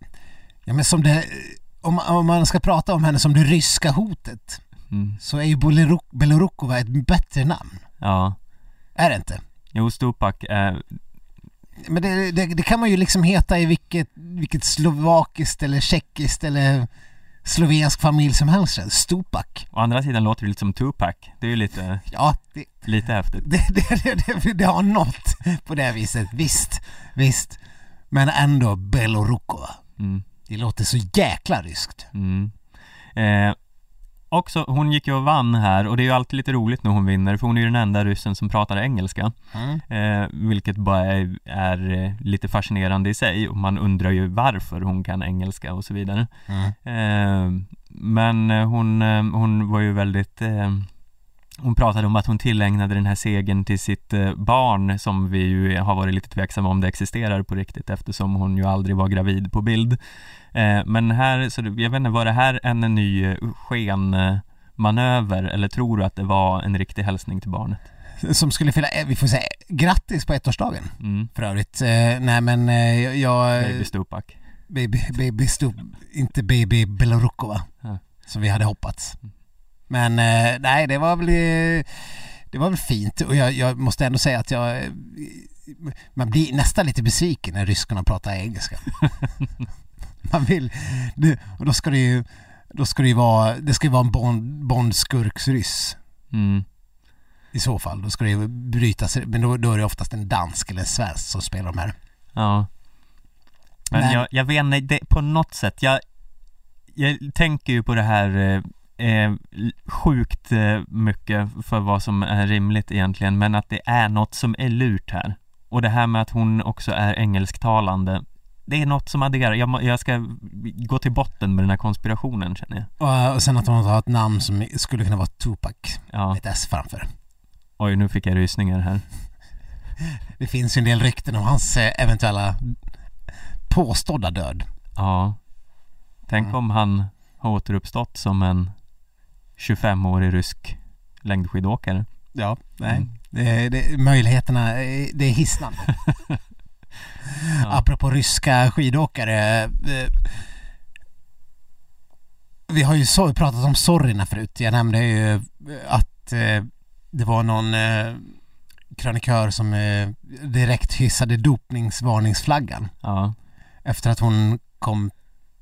Speaker 1: ja men som det, om, om man ska prata om henne som det ryska hotet
Speaker 2: Mm.
Speaker 1: så är ju Beloruk- Belorukova ett bättre namn.
Speaker 2: Ja.
Speaker 1: Är det inte?
Speaker 2: Jo, Stupak är...
Speaker 1: Men det, det, det kan man ju liksom heta i vilket, vilket slovakiskt eller tjeckiskt eller slovensk familj som helst. Stupak.
Speaker 2: Å andra sidan låter det lite som Tupac. Det är ju lite,
Speaker 1: Ja, det,
Speaker 2: lite häftigt.
Speaker 1: det, det, det, det, har nått på det viset. Visst, visst. Men ändå Belorukova.
Speaker 2: Mm.
Speaker 1: Det låter så jäkla ryskt.
Speaker 2: Mm. Eh, också, hon gick ju och vann här och det är ju alltid lite roligt när hon vinner för hon är ju den enda ryssen som pratar engelska.
Speaker 1: Mm.
Speaker 2: Eh, vilket bara är, är eh, lite fascinerande i sig och man undrar ju varför hon kan engelska och så vidare.
Speaker 1: Mm.
Speaker 2: Eh, men eh, hon, eh, hon var ju väldigt eh, hon pratade om att hon tillägnade den här segern till sitt barn som vi ju har varit lite tveksamma om det existerar på riktigt eftersom hon ju aldrig var gravid på bild. Eh, men här, så jag vet inte, var det här en ny eh, skenmanöver eller tror du att det var en riktig hälsning till barnet?
Speaker 1: Som skulle fylla, eh, vi får säga grattis på ettårsdagen
Speaker 2: Mm.
Speaker 1: för övrigt. Nej men jag...
Speaker 2: Baby Stupak.
Speaker 1: Baby, baby Stup, inte baby Belorukova.
Speaker 2: Ja.
Speaker 1: Som vi hade hoppats. Men nej, det var väl det var väl fint och jag, jag måste ändå säga att jag man blir nästan lite besviken när ryskarna pratar engelska. man vill, det, och då ska det ju då ska det ju vara, det ska ju vara en Bond, Bondskurksryss
Speaker 2: Mm.
Speaker 1: i så fall. Då ska det ju brytas, men då, då är det oftast en dansk eller en svensk som spelar de här.
Speaker 2: Ja. Men,
Speaker 1: Men-
Speaker 2: Jag, jag vet inte, det, på något sätt, jag, jag tänker ju på det här eh, eh, sjukt eh, mycket för vad som är rimligt egentligen, men att det är något som är lurt här. Och det här med att hon också är engelsktalande, det är något som adderar. Jag, jag ska gå till botten med den här konspirationen känner jag.
Speaker 1: Och, och sen att hon har ett namn som skulle kunna vara Tupac,
Speaker 2: Ja,
Speaker 1: ett S framför.
Speaker 2: oj nu fick jag rysningar här.
Speaker 1: Det finns ju en del rykten om hans eh, eventuella påstådda död.
Speaker 2: Ja. Tänk
Speaker 1: Mm.
Speaker 2: om han har återuppstått som en 25-årig rysk längdskidåkare.
Speaker 1: Ja, nej.
Speaker 2: Mm.
Speaker 1: Det, det, möjligheterna, eh, det är hisnande. Apropå ryska skidåkare. eh, vi har ju pratat om sorgerna förut. Jag nämnde ju att eh, det var någon eh, krönikör som eh, direkt hissade dopningsvarningsflaggan.
Speaker 2: Ja.
Speaker 1: Efter att hon kom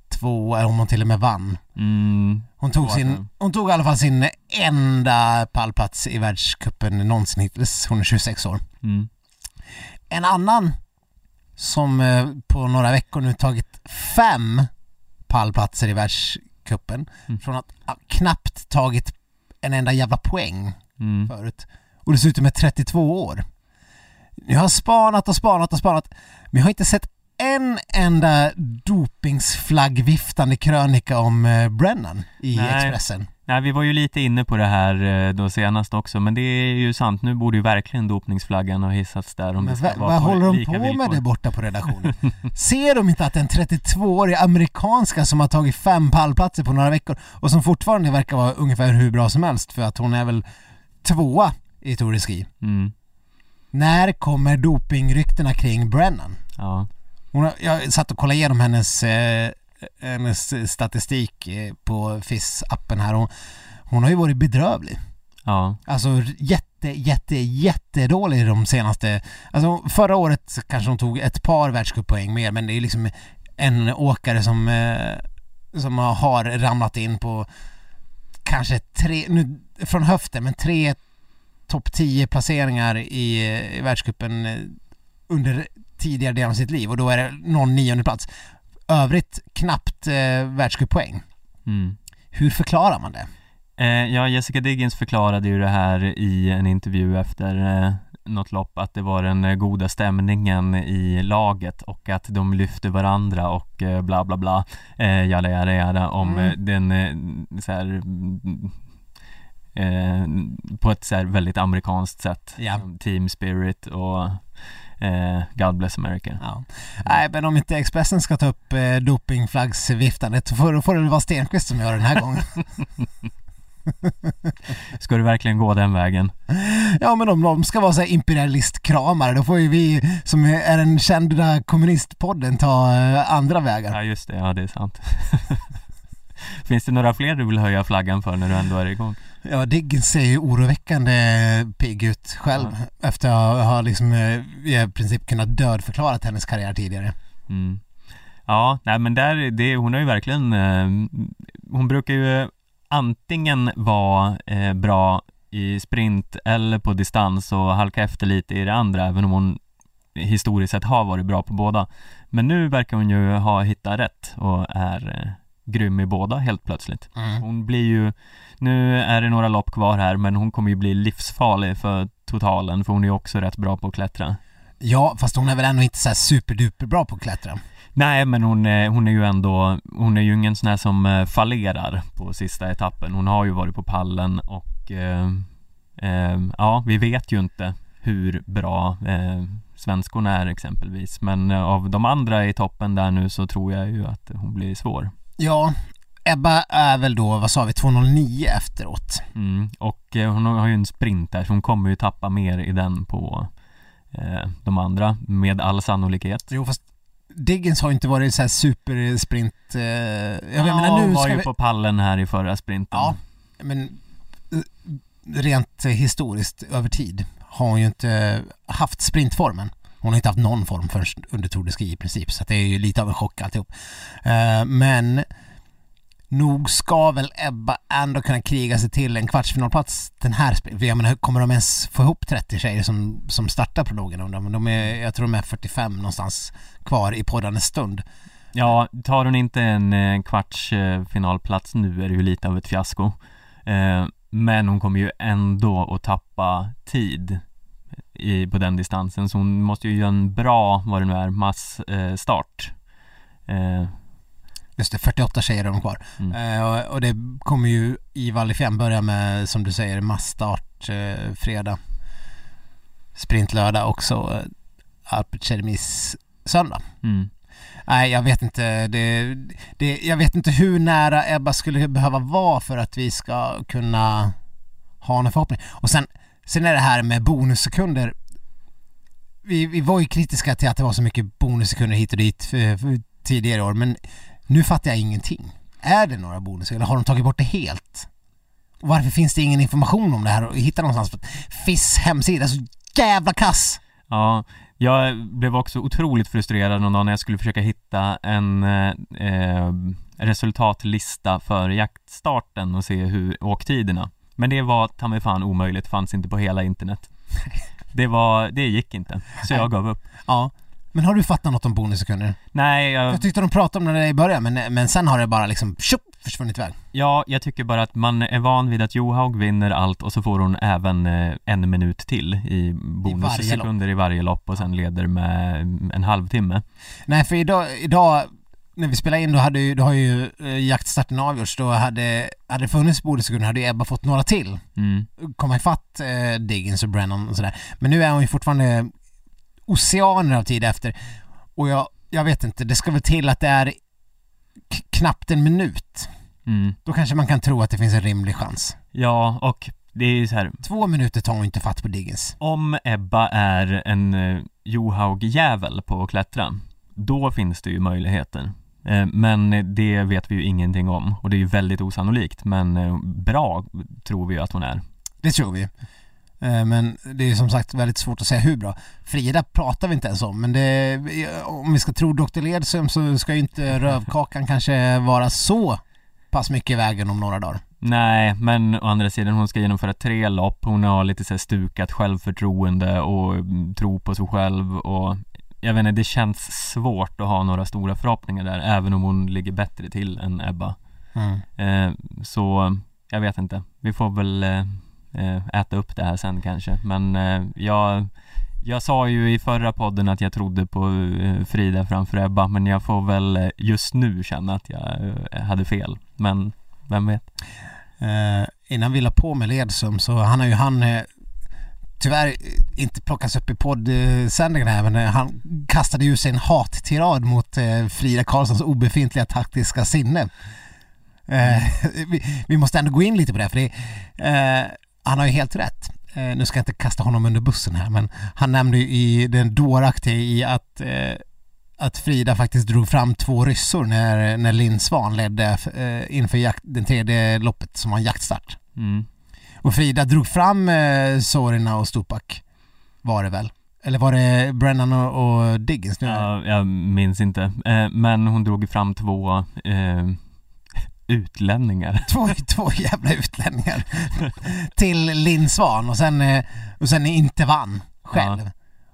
Speaker 1: två, eller om hon till och med vann.
Speaker 2: Mm.
Speaker 1: Hon tog, sin,
Speaker 2: tror
Speaker 1: hon tog i alla fall sin enda pallplats i världscupen någonsin hittills. Hon är 26 år.
Speaker 2: Mm.
Speaker 1: En annan som eh, på några veckor nu tagit fem pallplatser i världscupen
Speaker 2: Mm.
Speaker 1: från att knappt tagit en enda jävla poäng
Speaker 2: Mm.
Speaker 1: förut. Och dessutom är 32 år. Jag har spanat och spanat och spanat men jag har inte sett en enda dopingsflaggviftande krönika om eh, Brennan i
Speaker 2: Nej.
Speaker 1: Expressen.
Speaker 2: Nej, vi var ju lite inne på det här eh, då senast också, men det är ju sant. Nu borde ju verkligen dopningsflaggan ha hissats där om
Speaker 1: Men
Speaker 2: det ska
Speaker 1: vad,
Speaker 2: vara
Speaker 1: vad håller de på med
Speaker 2: villkor.
Speaker 1: där borta på redaktionen? Ser de inte att en 32-årig amerikanska som har tagit fem pallplatser på några veckor och som fortfarande verkar vara ungefär hur bra som helst för att hon är väl tvåa i Tour de Ski.
Speaker 2: Mm.
Speaker 1: När kommer dopingryktena kring Brennan?
Speaker 2: Ja.
Speaker 1: Hon har, jag satt och kollade igenom hennes, eh, hennes statistik eh, på FIS-appen här och hon har ju varit bedrövlig.
Speaker 2: Ja.
Speaker 1: Alltså jätte, jätte, jättedålig de senaste... Alltså förra året kanske hon tog ett par världscuppoäng mer men det är liksom en åkare som, eh, som har ramlat in på kanske tre, nu från höften, men tre topp 10 placeringar i, i världscupen eh, under tidigare delen av sitt liv och då är det någon nionde plats. Övrigt knappt eh, världscuppoäng.
Speaker 2: Mm.
Speaker 1: Hur förklarar man det?
Speaker 2: Eh, ja, Jessica Diggins förklarade ju det här i en intervju efter eh, något lopp att det var den eh, goda stämningen i laget och att de lyfte varandra och eh, bla bla bla eh, jada jada jada om
Speaker 1: Mm.
Speaker 2: eh, den eh, så här, eh, på ett så här väldigt amerikanskt sätt.
Speaker 1: Ja.
Speaker 2: Team spirit och eh, God bless America.
Speaker 1: Ja. Nej, men om inte Expressen ska ta upp eh, dopingflaggsviftandet får, då får det väl vara Stenqvist som gör den här gången.
Speaker 2: Ska du verkligen gå den vägen?
Speaker 1: ja, men om de ska vara så här imperialistkramare då får ju vi som är den kända kommunistpodden ta eh, andra vägar.
Speaker 2: Ja just det, ja det är sant. Finns det några fler du vill höja flaggan för när du ändå är igång?
Speaker 1: Ja, Diggins ser ju oroväckande pigg ut själv efter att ha liksom eh, i princip kunnat dödförklarat hennes karriär tidigare.
Speaker 2: Mm. Ja, nej men där, det, hon har ju verkligen, eh, hon brukar ju antingen vara eh, bra i sprint eller på distans och halka efter lite i det andra även om hon historiskt sett har varit bra på båda. Men nu verkar hon ju ha hittat rätt och är grym i båda helt plötsligt.
Speaker 1: Mm.
Speaker 2: Hon blir ju, nu är det några lopp kvar här men hon kommer ju bli livsfarlig för totalen för hon är ju också rätt bra på att klättra.
Speaker 1: Ja, fast hon är väl ändå inte så superduper bra på att klättra.
Speaker 2: Nej men hon är, hon är ju ändå, hon är ju ingen sån här som eh, fallerar på sista etappen. Hon har ju varit på pallen och eh, eh, ja, vi vet ju inte hur bra eh, svenskorna är exempelvis. Men eh, av de andra i toppen där nu så tror jag ju att hon blir svår.
Speaker 1: Ja, Ebba är väl då, vad sa vi, 2.09 efteråt.
Speaker 2: Mm. Och eh, hon har ju en sprint där så hon kommer ju tappa mer i den på eh, de andra med all sannolikhet.
Speaker 1: Jo, fast Diggins har ju inte varit så här supersprint... Eh, jag
Speaker 2: ja,
Speaker 1: menar nu
Speaker 2: var ju
Speaker 1: vi...
Speaker 2: på pallen här i förra sprinten.
Speaker 1: Ja, men eh, rent historiskt över tid har hon ju inte haft sprintformen. Hon har inte haft någon form förrän under Tour de Ski i princip, så att det är ju lite av en chock alltihop. Eh, men nog ska väl Ebba ändå kunna kriga sig till en kvartsfinalplats den här. Jag menar, kommer de ens få ihop 30 tjejer som, som startar prologen? undrar men De är, jag tror de är 45 någonstans kvar i poddandes stund.
Speaker 2: Ja, tar hon inte en eh, kvartsfinalplats nu är det ju lite av ett fiasko. Eh, men hon kommer ju ändå att tappa tid i, på den distansen så hon måste ju göra en bra, vad det nu är, massstart. Eh,
Speaker 1: Just det, 48 tjejer är de kvar.
Speaker 2: Mm.
Speaker 1: Eh, och, och det kommer ju i Val börja med, som du säger, massstart eh, fredag. Sprint lördag också. Eh, Alpert Cermis söndag.
Speaker 2: mm.
Speaker 1: Nej, jag vet inte. Det, det, jag vet inte hur nära Ebba skulle behöva vara för att vi ska kunna ha en förhoppning. Och sen, sen är det här med bonussekunder. Vi, vi var ju kritiska till att det var så mycket bonussekunder hit och dit för, för tidigare år, men nu fattar jag ingenting. Är det några bonussekunder eller har de tagit bort det helt? Och varför finns det ingen information om det här och hitta någonstans? på FIS hemsida är så jävla kass!
Speaker 2: Ja, jag blev också otroligt frustrerad någon dag när jag skulle försöka hitta en eh, eh resultatlista för jaktstarten och se hur åktiderna. Men det var ta mig fan omöjligt, fanns inte på hela internet. Det var, det gick inte, så jag gav upp.
Speaker 1: Ja. Men har du fattat något om bonussekunder?
Speaker 2: Nej, jag...
Speaker 1: Jag tyckte de pratade om det i början men, men sen har det bara liksom tjup, försvunnit iväg.
Speaker 2: Ja, jag tycker bara att man är van vid att Johaug vinner allt och så får hon även eh, en minut till i bonussekunder i, i varje lopp och sen leder med en halvtimme.
Speaker 1: Nej, för idag, idag när vi spelade in då hade ju, då har ju eh, jaktstarten avgjorts, då hade, hade det funnits bonussekunder hade Ebba fått några till.
Speaker 2: Mm.
Speaker 1: Komma ifatt eh, Diggins och Brennan och sådär. Men nu är hon ju fortfarande oceaner av tid efter. Och jag, jag vet inte, det ska väl till att det är knappt en minut.
Speaker 2: Mm.
Speaker 1: Då kanske man kan tro att det finns en rimlig chans.
Speaker 2: Ja, och det är ju så här.
Speaker 1: Två minuter tar hon inte fatt på Diggins.
Speaker 2: Om Ebba är en uh, Johaug-jävel på att klättra, då finns det ju möjligheter. Uh, men det vet vi ju ingenting om och det är ju väldigt osannolikt men uh, bra tror vi ju att hon är.
Speaker 1: Det tror vi. Eh, men det är som sagt väldigt svårt att säga hur bra. Frida pratar vi inte ens om, men det, om vi ska tro Dr. Ledsum så ska ju inte rövkakan kanske vara så pass mycket i vägen om några dagar.
Speaker 2: Nej, men å andra sidan hon ska genomföra tre lopp, hon har lite så stukat självförtroende och mm, tro på sig själv och jag vet inte, det känns svårt att ha några stora förhoppningar där även om hon ligger bättre till än Ebba.
Speaker 1: Mm.
Speaker 2: Eh, så jag vet inte, vi får väl eh, Eh, äta upp det här sen kanske men eh, jag jag sa ju i förra podden att jag trodde på eh, Frida framför Ebba men jag får väl just nu känna att jag hade fel men vem vet
Speaker 1: eh, Innan vi la på med Ledsum så han har ju han tyvärr eh, inte plockas upp i poddsändningen här men eh, han kastade ju sig en hattirad mot eh, Frida Karlssons obefintliga taktiska sinne. Vi, måste ändå gå in lite på det för det han har ju helt rätt. Nu ska jag inte kasta honom under bussen här men han nämnde ju i den dåraktiga i att att Frida faktiskt drog fram två ryssor när, när Linn Svan ledde eh, inför jakt, den tredje loppet som var en jaktstart.
Speaker 2: Mm.
Speaker 1: Och Frida drog fram eh, Sorina och Stupak var det väl? Eller var det Brennan och, och Diggins? Nu?
Speaker 2: Ja, jag minns inte. Eh, men hon drog fram två eh, utlänningar.
Speaker 1: Två, två jävla utlänningar till Linn Svan och sen, eh, och sen inte vann själv.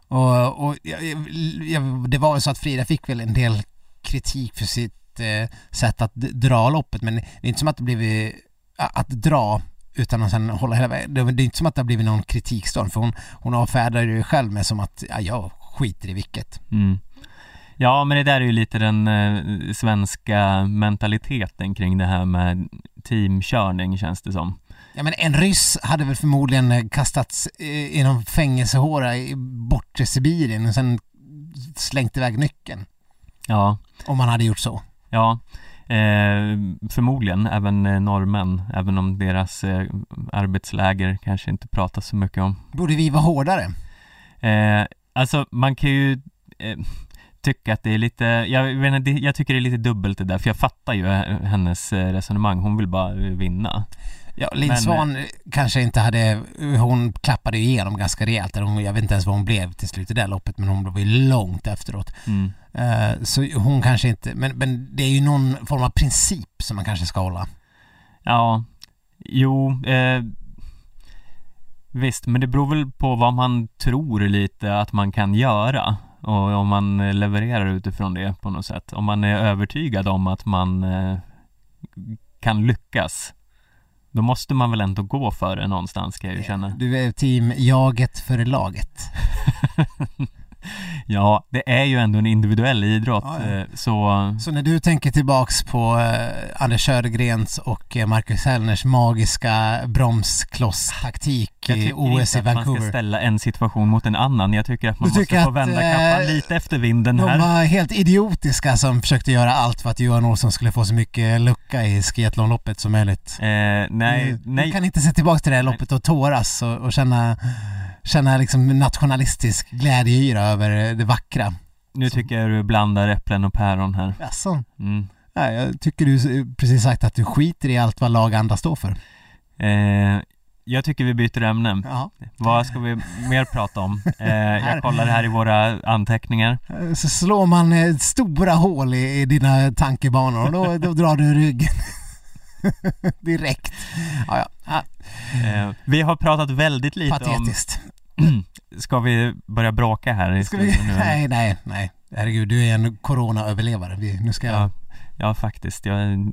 Speaker 1: Ja. Och, och ja, det var väl så att Frida fick väl en del kritik för sitt eh, sätt att dra loppet men det är inte som att det blivit att dra utan att sen hålla hela vägen. Det är inte som att det har blivit någon kritikstorm för hon, hon avfärdar det själv med som att ja, jag skiter i vilket.
Speaker 2: Mm. Ja, men det där är ju lite den eh, svenska mentaliteten kring det här med teamkörning känns det som.
Speaker 1: Ja men en ryss hade väl förmodligen eh, kastats i någon fängelsehåra i bortre Sibirien och sen slängt iväg nyckeln.
Speaker 2: Ja.
Speaker 1: Om man hade gjort så.
Speaker 2: Ja. Eh, förmodligen även eh, norrmän, även om deras eh, arbetsläger kanske inte pratas så mycket om.
Speaker 1: Borde vi vara hårdare?
Speaker 2: Eh, alltså man kan ju eh, tycka att det är lite, jag, vet inte, jag tycker det är lite dubbelt det där för jag fattar ju hennes eh, resonemang, hon vill bara eh, vinna
Speaker 1: Ja, Linn Svan kanske inte hade, hon klappade igenom ganska rejält, hon, jag vet inte ens vad hon blev till slut i det loppet men hon blev ju långt efteråt.
Speaker 2: Mm.
Speaker 1: Uh, så hon kanske inte, men, men det är ju någon form av princip som man kanske ska hålla.
Speaker 2: Ja, jo, eh, visst, men det beror väl på vad man tror lite att man kan göra och om man levererar utifrån det på något sätt. Om man är övertygad om att man eh, kan lyckas då måste man väl ändå gå för det någonstans kan jag ju känna.
Speaker 1: Du är team jaget för laget.
Speaker 2: Ja, det är ju ändå en individuell idrott ja, ja. Eh, så...
Speaker 1: Så när du tänker tillbaks på eh, Anders Södergrens och eh, Marcus Hellners magiska bromskloss-taktik i OS i Vancouver. Jag tycker inte att man ska
Speaker 2: ställa en situation mot en annan. Jag tycker att man du måste få vända kappan eh, lite efter vinden
Speaker 1: de
Speaker 2: här.
Speaker 1: De var helt idiotiska som försökte göra allt för att Johan Olsson skulle få så mycket lucka i skiathlonloppet som möjligt.
Speaker 2: Eh, nej,
Speaker 1: du,
Speaker 2: nej.
Speaker 1: Du kan inte se tillbaks till det här loppet och tåras och, och känna känna liksom nationalistisk glädjeyra över det vackra.
Speaker 2: Nu tycker jag du blandar äpplen och päron här.
Speaker 1: Jaså?
Speaker 2: Mm.
Speaker 1: Nej, jag tycker du precis sagt att du skiter i allt vad lag andra står för.
Speaker 2: Eh, jag tycker vi byter ämne.
Speaker 1: Ja.
Speaker 2: Vad ska vi mer prata om? Eh, jag kollar här i våra anteckningar.
Speaker 1: Så slår man eh, stora hål i, i dina tankebanor och då, då drar du ryggen. Direkt. Ja, ja.
Speaker 2: Eh, vi har pratat väldigt lite
Speaker 1: Patetiskt.
Speaker 2: om... Ska vi börja bråka här
Speaker 1: Ska vi? Nej, nej, nej. Herregud, du är en coronaöverlevare. Vi, nu ska jag...
Speaker 2: Ja, ja faktiskt. Jag,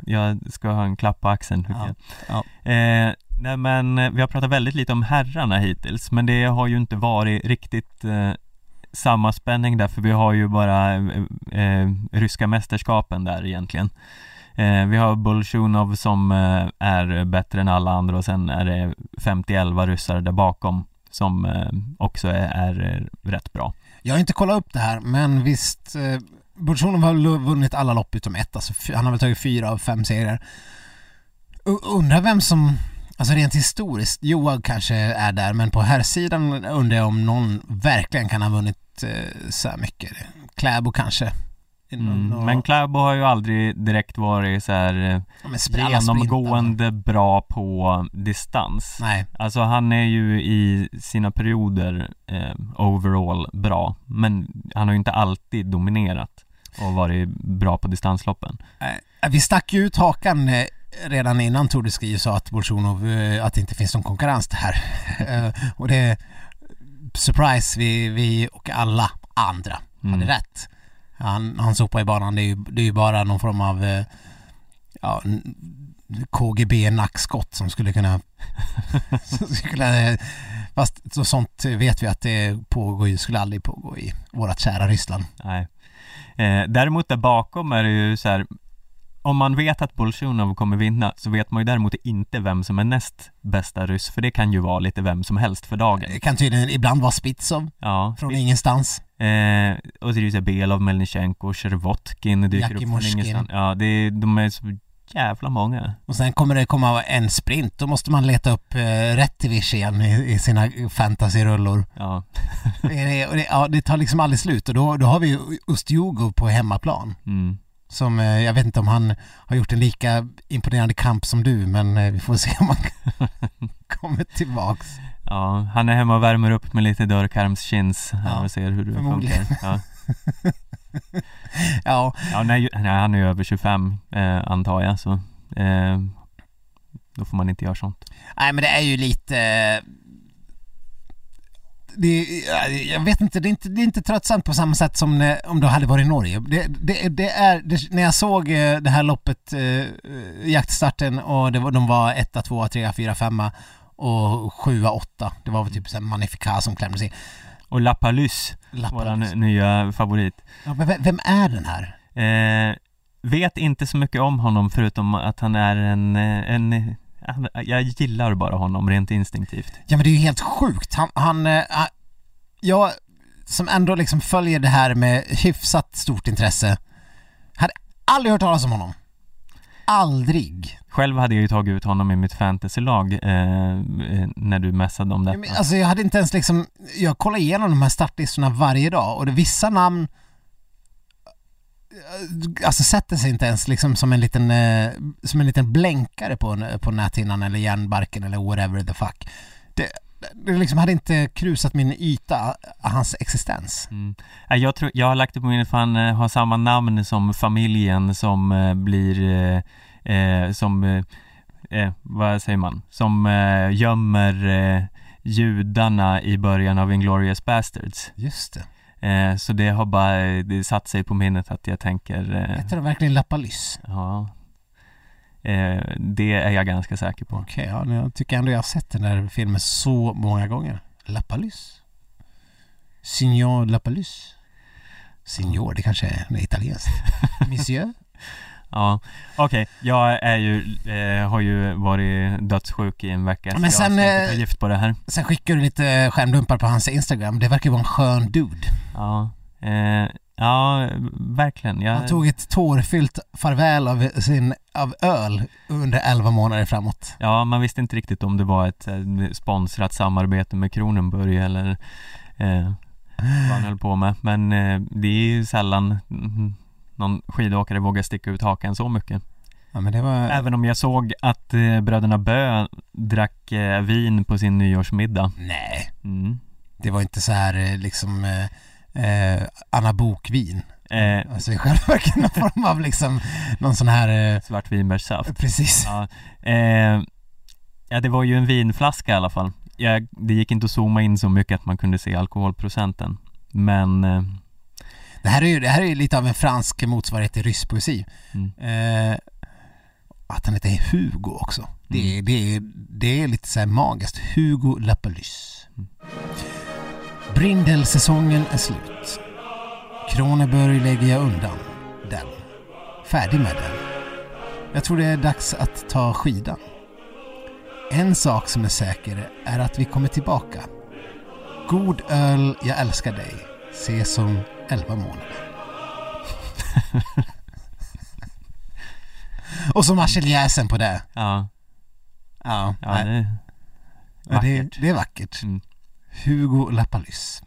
Speaker 2: jag ska ha en klapp på axeln
Speaker 1: Ja.
Speaker 2: jag. Eh, nej men eh, vi har pratat väldigt lite om herrarna hittills men det har ju inte varit riktigt eh, samma spänning där för vi har ju bara eh, eh, ryska mästerskapen där egentligen. Eh, vi har Bolsjunov som eh, är bättre än alla andra och sen är det 50-11 ryssar där bakom som eh, också är, är eh, rätt bra.
Speaker 1: Jag har inte kollat upp det här, men visst... Eh, Bolsjunov har vunnit alla lopp utom ett. Alltså, han har väl tagit fyra av fem segrar. U- undrar vem som... Alltså rent historiskt, Johan kanske är där, men på här sidan undrar jag om någon verkligen kan ha vunnit eh, så här mycket. Kläbo kanske.
Speaker 2: Mm. Men Kläbo har ju aldrig direkt varit så här eh,
Speaker 1: Ja,
Speaker 2: genomgående bra på distans.
Speaker 1: Nej,
Speaker 2: Alltså han är ju i sina perioder eh, overall bra, men han har ju inte alltid dominerat och varit bra på distansloppen.
Speaker 1: Eh, Vi stack ju ut hakan eh, redan innan Tour de Ski sa att Bolsjunov, att det inte finns någon konkurrens. Eh, och det, surprise, vi, vi och alla andra
Speaker 2: Mm.
Speaker 1: hade rätt. Han, han sopar i banan, det är ju, det är ju bara någon form av eh, ja, KGB-nackskott som skulle kunna... som skulle eh, fast så sånt vet vi att det pågår ju, skulle aldrig pågå i vårt kära Ryssland.
Speaker 2: Nej. Eh, däremot där bakom är det ju så här om man vet att Bolsjunov kommer vinna så vet man ju däremot inte vem som är näst bästa ryss för det kan ju vara lite vem som helst för dagen.
Speaker 1: Det kan tydligen ibland vara Spitsov
Speaker 2: Ja,
Speaker 1: från ingenstans.
Speaker 2: Eh, och så är det ju Belov, Melnichenko, Chervotkin dyker upp från ingenstans. Ja, det de är så jävla många.
Speaker 1: Och sen kommer det komma en sprint, då måste man leta upp eh, Rättivich igen i, i sina fantasyrullor.
Speaker 2: Ja,
Speaker 1: Det, det, ja, det tar liksom aldrig slut och då, då har vi ju Ustjugov på hemmaplan.
Speaker 2: mm.
Speaker 1: Som, eh, jag vet inte om han har gjort en lika imponerande kamp som du men eh, vi får se om han kommer tillbaks.
Speaker 2: ja, han är hemma och värmer upp med lite dörrkarmschins här
Speaker 1: Ja,
Speaker 2: och ser hur det funkar. Ja,
Speaker 1: Ja,
Speaker 2: ja nej, nej, han är ju över 25 eh, antar jag så eh, då får man inte göra sånt.
Speaker 1: nej men det är ju lite eh, det, jag vet inte det, är inte, det är inte tröttsamt på samma sätt som när, om du hade varit i Norge. Det, det, det är, det, när jag såg eh, det här loppet, eh, jaktstarten och det var, de var etta, tvåa, trea, fyra, femma och sjua, åtta. Det var väl typ så här Magnifica som klämde sig.
Speaker 2: Och Lapalus, våran nya favorit.
Speaker 1: Ja, men vem, är den här?
Speaker 2: Eh, vet inte så mycket om honom förutom att han är en, eh, en jag gillar bara honom rent instinktivt.
Speaker 1: Ja men det är ju helt sjukt. Han, han, eh, han jag som ändå liksom följer det här med hyfsat stort intresse hade aldrig hört talas om honom. Aldrig.
Speaker 2: Själv hade jag ju tagit ut honom i mitt fantasylag eh, eh, när du messade om
Speaker 1: Ja,
Speaker 2: detta.
Speaker 1: men, alltså jag hade inte ens liksom, jag kollar igenom de här startlistorna varje dag och det vissa namn Alltså sätter sig inte ens liksom som en liten, eh, som en liten blänkare på, på näthinnan eller järnbarken eller whatever the fuck. Det, det liksom hade inte krusat min yta, hans existens.
Speaker 2: Mm. Nej, Jag, tror, jag har lagt det på minnet för han eh, har samma namn som familjen som eh, blir, eh, eh, som, eh, eh, vad säger man, som eh, gömmer eh, judarna i början av Inglourious Bastards.
Speaker 1: Just det.
Speaker 2: Eh, så det har bara det satt sig på minnet att jag tänker, eh,
Speaker 1: Heter det verkligen Lappalys?
Speaker 2: ja, eh, det är jag ganska säker på.
Speaker 1: Okej, ja, men jag tycker ändå jag har sett den där filmen så många gånger. Lappalys? Signor Lappalys? Signor, det kanske är italienskt. Monsieur?
Speaker 2: Ja, okej, jag är ju, eh, har ju varit dödssjuk i en vecka så
Speaker 1: Men
Speaker 2: jag
Speaker 1: sen,
Speaker 2: ska inte
Speaker 1: eh,
Speaker 2: ta gift på det här.
Speaker 1: Sen skickar du lite skärmdumpar på hans Instagram. Det verkar ju vara en skön dude.
Speaker 2: Ja, eh, ja verkligen. Jag,
Speaker 1: Han tog ett tårfyllt farväl av sin av öl under 11 månader framåt.
Speaker 2: Ja, man visste inte riktigt om det var ett eh, sponsrat samarbete med Kronenburg eller eh, vad han höll på med. Men eh, det är ju sällan mm, någon skidåkare vågar sticka ut hakan så mycket.
Speaker 1: Ja, men det var...
Speaker 2: Även om jag såg att eh, bröderna Bö drack eh, vin på sin nyårsmiddag.
Speaker 1: Nej,
Speaker 2: Mm.
Speaker 1: det var inte så här eh, liksom eh, eh, Anna Bok-vin.
Speaker 2: Eh,
Speaker 1: Alltså i själva verket någon form av liksom någon sån här, eh,
Speaker 2: svartvinbärssaft.
Speaker 1: precis.
Speaker 2: Ja, eh, ja, det var ju en vinflaska i alla fall. Jag, det gick inte att zooma in så mycket att man kunde se alkoholprocenten. Men
Speaker 1: Det här är ju, det här är lite av en fransk motsvarighet till rysk poesi.
Speaker 2: Mm.
Speaker 1: Eh, att han heter Hugo också. Det, är, det, är, det är lite så här magiskt. Hugo Lapalus. Brindelsäsongen är slut. Kroneberg lägger jag undan den. Färdig med den. Jag tror det är dags att ta skidan. En sak som är säker är att vi kommer tillbaka. God öl, jag älskar dig. Ses om 11 månader. Och så marseljäsen på det.
Speaker 2: ja,
Speaker 1: Ja,
Speaker 2: ja
Speaker 1: nej.
Speaker 2: det är
Speaker 1: Ja, det,
Speaker 2: vackert.
Speaker 1: det är vackert.
Speaker 2: Mm.
Speaker 1: Hugo Lapalus.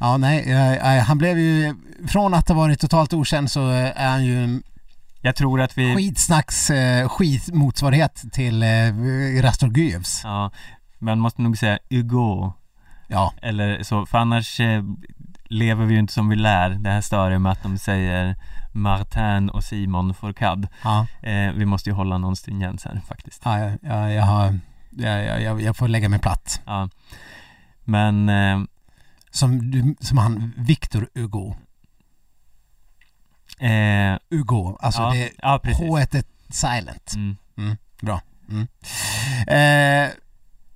Speaker 1: Ja, nej, han blev ju, från att ha varit totalt okänd så eh, är han ju
Speaker 2: Jag tror att vi...
Speaker 1: skitsnacks eh, skitmotsvarighet till eh, Rastorgujevs.
Speaker 2: Ja, man måste nog säga Hugo.
Speaker 1: Ja,
Speaker 2: Eller så, för annars lever vi ju inte som vi lär. Det här stör ju med att de säger Martin och Simon Fourcade.
Speaker 1: ja,
Speaker 2: Eh, vi måste ju hålla någon stringens här faktiskt.
Speaker 1: ja, jag, jag, jag har, jag, jag- jag, får lägga mig platt.
Speaker 2: Ja. Men eh,
Speaker 1: Som, som han, Victor Hugo.
Speaker 2: eh,
Speaker 1: Hugo, alltså
Speaker 2: ja,
Speaker 1: det,
Speaker 2: ja, precis.
Speaker 1: H är silent.
Speaker 2: Mm.
Speaker 1: Bra. Mm. Eh,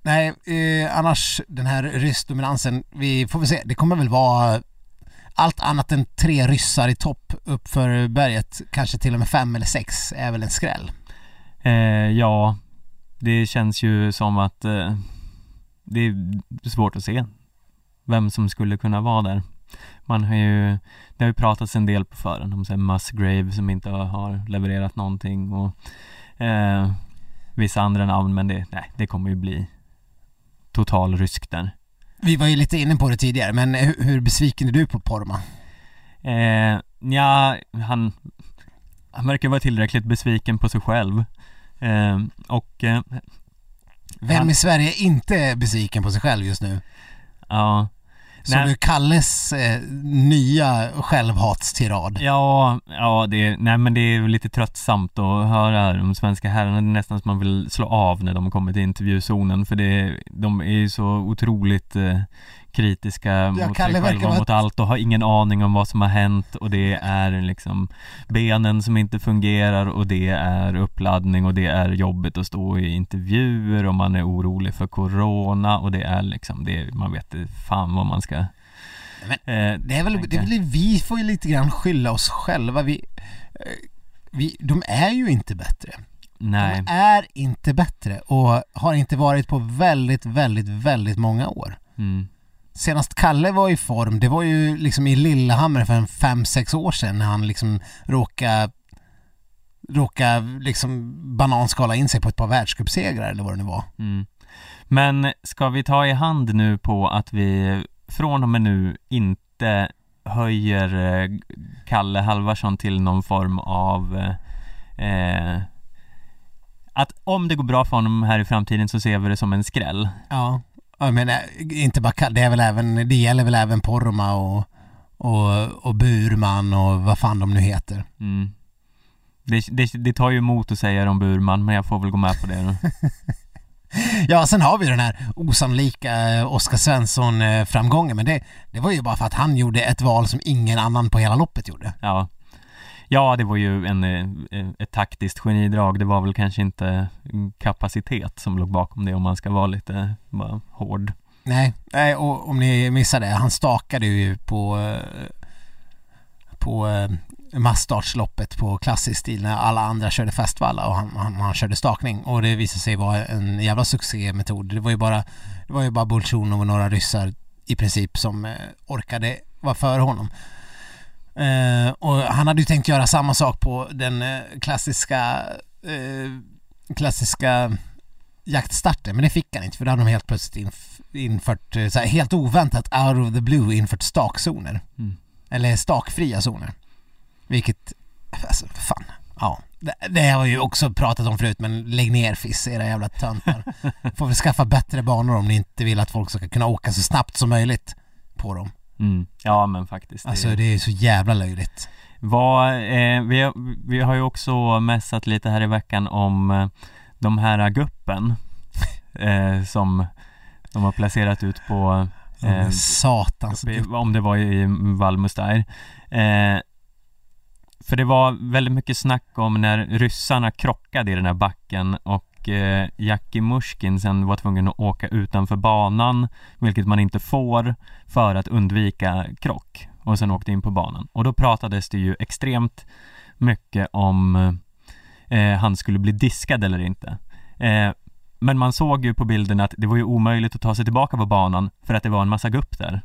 Speaker 1: nej, eh, annars den här ryssdominansen, vi får väl se. Det kommer väl vara allt annat än tre ryssar i topp uppför berget. Kanske till och med fem eller sex är väl en skräll.
Speaker 2: Eh, ja, det känns ju som att eh, det är svårt att se vem som skulle kunna vara där. Man har ju, det har ju pratats en del på förhand om så här Musgrave som inte har- har levererat någonting och eh, vissa andra namn men det, nej, det kommer ju bli total rysk där.
Speaker 1: Vi var ju lite inne på det tidigare, men hur, hur besviken är du på Porma?
Speaker 2: Eh, ja, han, han verkar vara tillräckligt besviken på sig själv. Eh, och eh,
Speaker 1: Vem
Speaker 2: Han-
Speaker 1: i Sverige är inte besviken på sig själv just nu?
Speaker 2: ja,
Speaker 1: Så
Speaker 2: Nej.
Speaker 1: du Kalles eh, nya självhatstirad.
Speaker 2: Ja, ja det, nej men det är lite tröttsamt att höra de svenska herrarna. Det är nästan som man vill slå av när de kommer till intervjuzonen för det, de är ju så otroligt eh, kritiska mot
Speaker 1: Kalle
Speaker 2: sig själva mot allt och har ingen aning om vad som har hänt och det är liksom benen som inte fungerar och det är uppladdning och det är jobbigt att stå i intervjuer och man är orolig för corona och det är liksom det, man vet fan vad man ska
Speaker 1: Men
Speaker 2: eh,
Speaker 1: Det är väl, det är väl vi får ju lite grann skylla oss själva. Vi, eh, vi, de är ju inte bättre.
Speaker 2: nej.
Speaker 1: De är inte bättre och har inte varit på väldigt, väldigt, väldigt många år.
Speaker 2: Mm.
Speaker 1: Senast Kalle var i form, det var ju liksom i Lillehammer för en fem sex år sedan när han liksom råkade råka liksom bananskala in sig på ett par världscupsegrar eller vad det nu var.
Speaker 2: Mm. Men ska vi ta i hand nu på att vi från och med nu inte höjer eh, Kalle Halvarsson till någon form av eh, eh, att om det går bra för honom här i framtiden så ser vi det som en skräll.
Speaker 1: Ja, jag menar inte bara det är väl även, det gäller väl även Porma och, och, och Burman och vad fan de nu heter.
Speaker 2: Mm. Det, det, det tar ju emot att säga det om Burman men jag får väl gå med på det då.
Speaker 1: Ja, sen har vi den här osannolika eh, Oskar Svensson-framgången, men det, det var ju bara för att han gjorde ett val som ingen annan på hela loppet gjorde.
Speaker 2: Ja. Ja, det var ju en, eh, eh, ett taktiskt genidrag. Det var väl kanske inte kapacitet som låg bakom det om man ska vara lite bara hård.
Speaker 1: Nej, nej och om ni missade, han stakade ju på eh, på masstartsloppet på klassisk stil när alla andra körde festvalla och han, han, han körde stakning och det visade sig vara en jävla succémetod. Det var ju bara det var ju bara Bolsjunov och några ryssar i princip som orkade vara före honom. Eh, och han hade ju tänkt göra samma sak på den eh, klassiska eh, klassiska jaktstarten men det fick han inte för då hade de helt plötsligt inf- infört, eh, så här, helt oväntat out of the blue infört stakzoner.
Speaker 2: Mm.
Speaker 1: Eller stakfria zoner. Vilket, alltså fan, ja. Det, det har vi ju också pratat om förut men lägg ner Fiss, era jävla töntar. Får väl skaffa bättre banor om ni inte vill att folk ska kunna åka så snabbt som möjligt på dem.
Speaker 2: Mm. Ja men faktiskt.
Speaker 1: Alltså det är så jävla löjligt.
Speaker 2: Vad, eh, vi, har, vi har ju också mässat lite här i veckan om eh, de här guppen eh, som de har placerat ut på
Speaker 1: eh, Satans
Speaker 2: i, Om det var i Valmustair eh, För det var väldigt mycket snack om när ryssarna krockade i den här backen och Eh, Jackie Mushkin sen var tvungen att åka utanför banan Vilket man inte får för att undvika krock och sen åkte in på banan och då pratades det ju extremt mycket om eh, han skulle bli diskad eller inte eh, men man såg ju på bilden att det var ju omöjligt att ta sig tillbaka på banan för att det var en massa gupp där.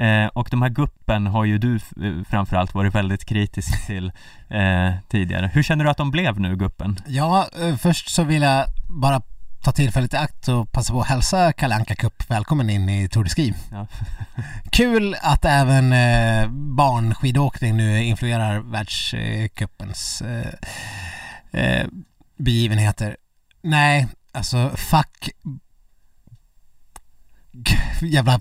Speaker 2: Eh, och de här guppen har ju du eh, framförallt varit väldigt kritisk till eh, tidigare. Hur känner du att de blev nu, guppen?
Speaker 1: Ja, eh, först så vill jag bara ta tillfället i akt och passa på att hälsa Kalle Anka Cup välkommen in i Tour de Ski. Ja. Kul att även eh, barnskidåkning nu influerar världscupens eh, begivenheter. Nej, Alltså fuck Jävla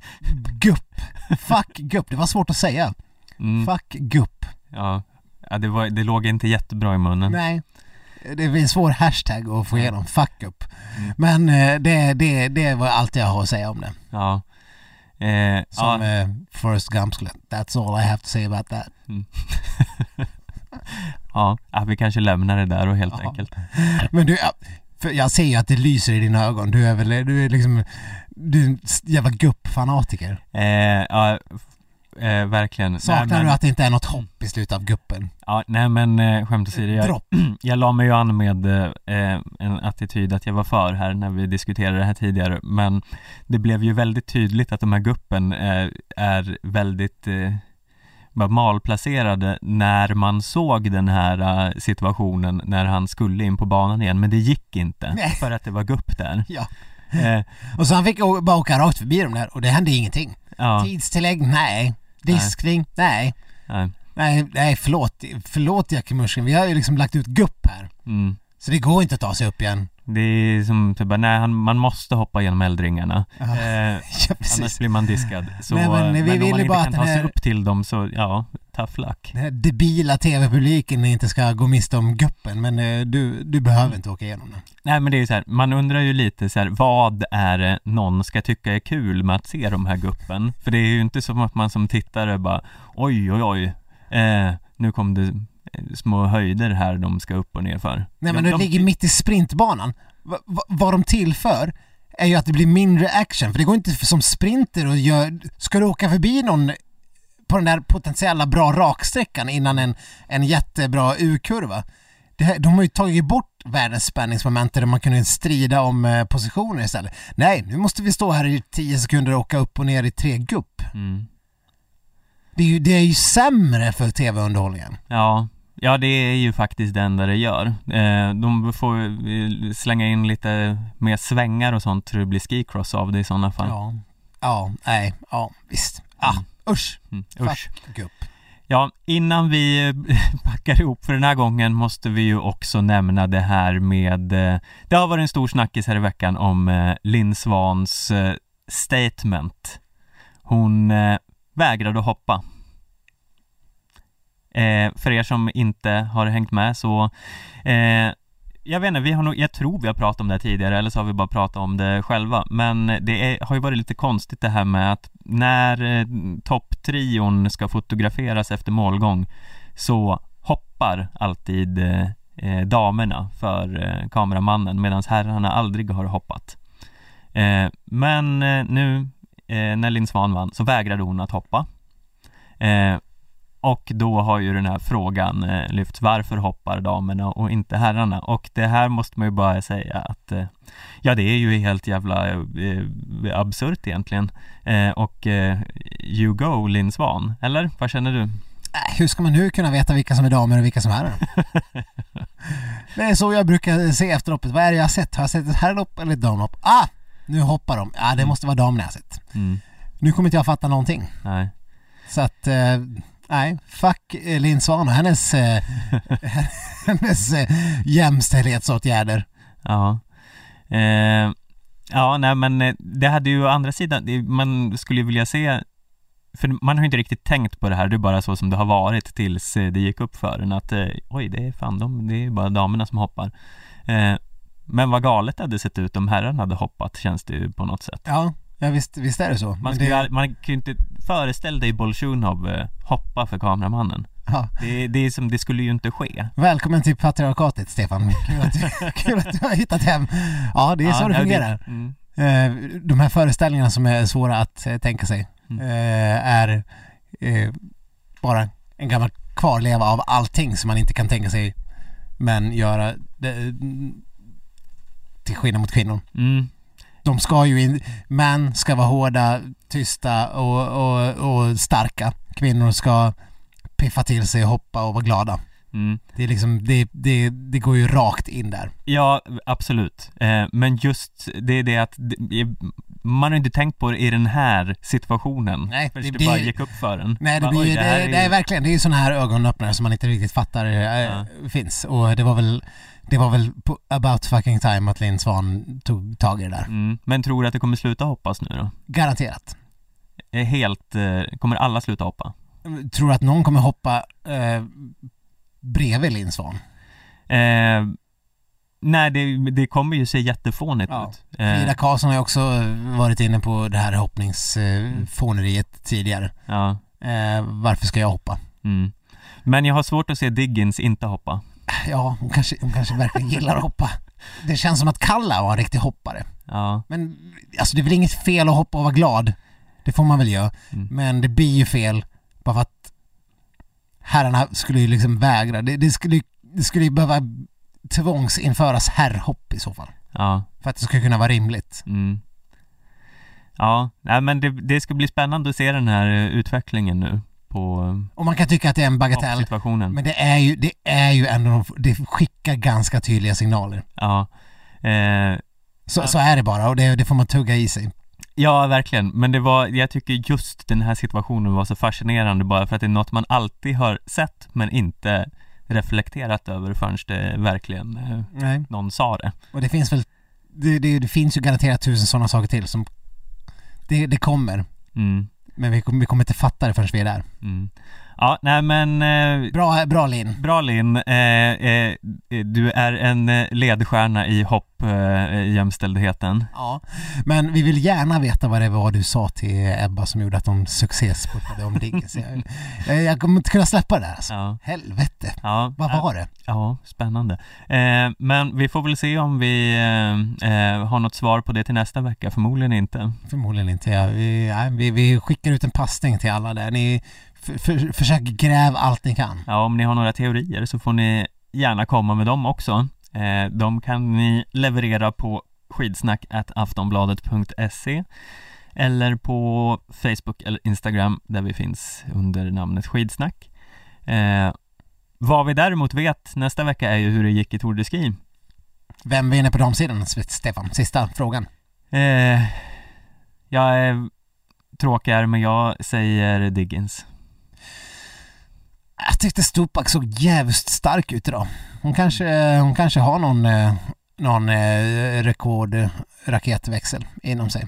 Speaker 1: gupp Fuck gupp, det var svårt att säga mm. Fuck gupp
Speaker 2: Ja, ja det, var, det låg inte jättebra i munnen
Speaker 1: Nej Det är en svår hashtag att få igenom, fuck up mm. Men eh, det, det, det var allt jag har att säga om det
Speaker 2: Ja
Speaker 1: eh, Som ja. Eh, Forrest Gump skulle That's all I have to say about that mm.
Speaker 2: ja, vi kanske lämnar det där och helt ja. enkelt
Speaker 1: Men du, jag ser ju att det lyser i dina ögon. Du är väl, du är liksom, du är en jävla gupp-fanatiker.
Speaker 2: Eh, ja, eh, verkligen.
Speaker 1: Saknar nej, men... du att det inte är något hopp i slutet av guppen?
Speaker 2: Ja, nej men eh, skämt åsido, jag, jag la mig ju an med eh, en attityd att jag var för här när vi diskuterade det här tidigare, men det blev ju väldigt tydligt att de här guppen eh, är väldigt eh, malplacerade när man såg den här situationen när han skulle in på banan igen men det gick inte Nej. för att det var gupp där.
Speaker 1: Ja. Eh. Och så han fick bara åka rakt förbi dem där och det hände ingenting. Ja. Tidstillägg? Nej. Diskning? Nej. Nej. Nej, nej förlåt, förlåt Jackie Mursken, vi har ju liksom lagt ut gupp här. Mm. Så det går inte att ta sig upp igen.
Speaker 2: Det är som typ, nej han, man måste hoppa genom eldringarna. Ja, eh, ja, annars blir man diskad. Så, men, men, vi men om man inte kan ta sig upp till dem så, ja, tough luck.
Speaker 1: Den här debila tv-publiken inte ska gå miste om guppen, men eh, du, du behöver inte åka igenom den.
Speaker 2: Nej men det är ju så här, man undrar ju lite så här, vad är det någon ska tycka är kul med att se de här guppen? För det är ju inte som att man som tittare bara, oj oj oj, eh, nu kom det små höjder här de ska upp och ner för.
Speaker 1: Nej men de, de ligger mitt i sprintbanan. Va, vad de tillför är ju att det blir mindre action, för det går inte som sprinter och gör, ska du åka förbi någon på den där potentiella bra raksträckan innan en, en jättebra U-kurva. de har ju tagit bort världens spänningsmoment där man kunde strida om eh, positioner istället. Nej, nu måste vi stå här i 10 sekunder och åka upp och ner i tre gupp. Mm. Det, är ju, det är ju sämre för tv-underhållningen.
Speaker 2: Ja, Ja det är ju faktiskt det enda det gör. Eh, de får slänga in lite mer svängar och sånt så det blir skicross av det i sådana fall.
Speaker 1: Ja, ja, nej, ja visst. Ah, mm. usch! Mm, usch. Fuck upp.
Speaker 2: Ja, innan vi packar ihop för den här gången måste vi ju också nämna det här med eh, Det har varit en stor snackis här i veckan om eh, Linn Swans statement Hon vägrade att hoppa Eh, för er som inte har hängt med så eh, jag vet inte, vi har nog, jag tror vi har pratat om det tidigare eller så har vi bara pratat om det själva. Men det är, har ju varit lite konstigt det här med att när eh, topptrion ska fotograferas efter målgång Så hoppar alltid eh, eh damerna för eh, kameramannen medan herrarna aldrig har hoppat. Eh, Men eh, nu eh, när Linn Svan vann så vägrade hon att hoppa. Eh, och då har ju den här frågan eh, lyfts, varför hoppar damerna och inte herrarna? Och det här måste man ju bara säga att eh, Ja det är ju helt jävla eh, absurt egentligen eh, Och eh, you go Linn Svan, eller? Vad känner du?
Speaker 1: Äh, hur ska man nu kunna veta vilka som är damer och vilka som är herrar? det är så jag brukar se efter loppet, vad är det jag har sett? Har jag sett ett herrlopp eller ett damlopp? Ah! Nu hoppar de, ja det måste vara damerna jag har sett mm. Nu kommer inte jag fatta någonting
Speaker 2: Nej
Speaker 1: Så att eh, Nej, fuck eh, Linn Svan och hennes, eh, hennes eh, jämställdhetsåtgärder.
Speaker 2: Ja. Eh, ja, nej men det hade ju å andra sidan, man skulle ju vilja se för man har ju inte riktigt tänkt på det här, det är bara så som det har varit tills det gick upp för en att oj, det är fan de, det är bara damerna som hoppar. Eh, men vad galet det hade sett ut om herrarna hade hoppat känns det ju på något sätt.
Speaker 1: Ja, ja visst, visst är det så.
Speaker 2: Man, skulle, det... man kan ju inte föreställa dig Bolsjunov hoppa för kameramannen. Ja. Det, det, är som, det skulle ju inte ske.
Speaker 1: Välkommen till patriarkatet Stefan. Kul att du, kul att du har hittat hem. Ja, det är ja, så det fungerar. Det, mm. De här föreställningarna som är svåra att tänka sig mm. är bara en gammal kvarleva av allting som man inte kan tänka sig men göra det, till skillnad mot kvinnor. Mm. De ska ju in, män ska vara hårda, tysta och, och, och starka. Kvinnor ska piffa till sig, hoppa och vara glada. Mm. Det är liksom, det, det, det går ju rakt in där.
Speaker 2: Ja, absolut. Eh, men just det är det att det, man har inte tänkt på det i den här situationen. Nej, det, det bara gick upp för en.
Speaker 1: Nej, det, blir, Oj, det, det, är... det är verkligen, det är ju sådana här ögonöppnare som man inte riktigt fattar äh, ja. finns. Och det var väl det var väl about fucking time att Linn Svan tog tag i det där.
Speaker 2: Mm. Men tror du att det kommer sluta hoppas nu då?
Speaker 1: Garanterat.
Speaker 2: Helt, eh, kommer alla sluta hoppa?
Speaker 1: Tror du att någon kommer hoppa eh, bredvid Linn Svan? Eh,
Speaker 2: nej, det, det, kommer ju se jättefånigt ja. ut.
Speaker 1: Eh. Frida Karlsson har ju också varit inne på det här hoppningsfåneriet mm. tidigare. Ja. Eh, varför ska jag hoppa? Mm.
Speaker 2: Men jag har svårt att se Diggins inte hoppa.
Speaker 1: Ja, hon kanske, hon kanske verkligen gillar att hoppa. Det känns som att Kalla var en riktig hoppare. Ja. Men alltså det är väl inget fel att hoppa och vara glad. Det får man väl göra. Mm. Men det blir ju fel bara för att herrarna skulle ju liksom vägra. Det, det skulle, det skulle ju behöva tvångsinföras herrhopp i så fall. Ja. För att det skulle kunna vara rimligt. Mm.
Speaker 2: Ja, nej men det, det ska bli spännande att se den här eh, utvecklingen nu på
Speaker 1: Och man kan tycka att det är en bagatell Men det är ju, det är ju ändå, det skickar ganska tydliga signaler Ja eh, så, så är det bara och det, det får man tugga i sig
Speaker 2: Ja, verkligen. Men det var, jag tycker just den här situationen var så fascinerande bara för att det är något man alltid har sett men inte reflekterat över förrän det verkligen eh, Nej. någon sa det.
Speaker 1: Och det finns väl, det, det, det finns ju garanterat tusen sådana saker till som, det, det kommer. Mm. Men vi, vi kommer inte fatta det förrän vi är där. Mm.
Speaker 2: Ja, nej men... Eh,
Speaker 1: bra, bra Linn.
Speaker 2: Bra Linn. Eh, eh, du är en eh, ledstjärna i hoppjämställdheten. Eh,
Speaker 1: ja, men vi vill gärna veta vad det var du sa till Ebba som gjorde att de succéspurtade om Diggins. Jag, jag kommer inte kunna släppa det där alltså. Ja. Helvete. Ja. Vad var det?
Speaker 2: Ja, spännande. Eh, men vi får väl se om vi har något svar på det till nästa vecka. Förmodligen inte.
Speaker 1: Förmodligen inte, ja. Vi, ja, vi, vi skickar ut en passning till alla där. Ni för, försök gräv allt ni kan.
Speaker 2: Ja, om ni har några teorier så får ni gärna komma med dem också. Eh, de kan ni leverera på skidsnack aftonbladet.se eller på Facebook eller Instagram där vi finns under namnet skidsnack. Eh, vad vi däremot vet nästa vecka är ju hur det gick i Tour de Ski.
Speaker 1: Vem vinner på damsidan, Stefan? Sista frågan.
Speaker 2: Eh, jag är tråkig men jag säger Diggins.
Speaker 1: Jag tyckte Stupak såg jävligt stark ut idag. Hon kanske, hon kanske har någon, eh, någon eh, rekordraketväxel inom sig.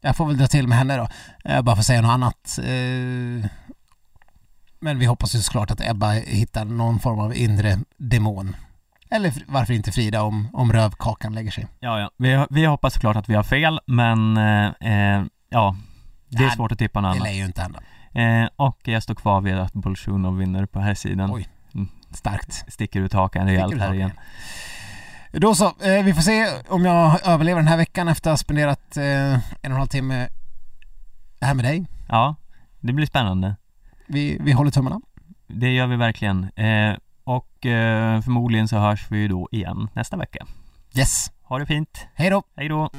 Speaker 1: Jag får väl dra till med henne då, bara för att säga något annat. Eh, men vi hoppas ju såklart att Ebba hittar någon form av inre demon. Eller varför inte Frida om, om rövkakan lägger sig.
Speaker 2: Ja, ja. Vi, vi hoppas såklart att vi har fel, men eh, ja, det är Nej, svårt att tippa något annat.
Speaker 1: Det lär ju inte hända.
Speaker 2: Eh, och jag står kvar vid att Bolsjunov vinner på här sidan.
Speaker 1: Oj, mm. starkt.
Speaker 2: Sticker ut hakan rejält här igen.
Speaker 1: Då så, eh, vi får se om jag överlever den här veckan efter att ha spenderat eh, en och en halv timme här med dig.
Speaker 2: Ja, det blir spännande.
Speaker 1: Vi, vi håller tummarna.
Speaker 2: Det gör vi verkligen. Eh, och eh, förmodligen så hörs vi då igen nästa vecka.
Speaker 1: Yes.
Speaker 2: Ha det fint.
Speaker 1: Hej då.
Speaker 2: Hej då.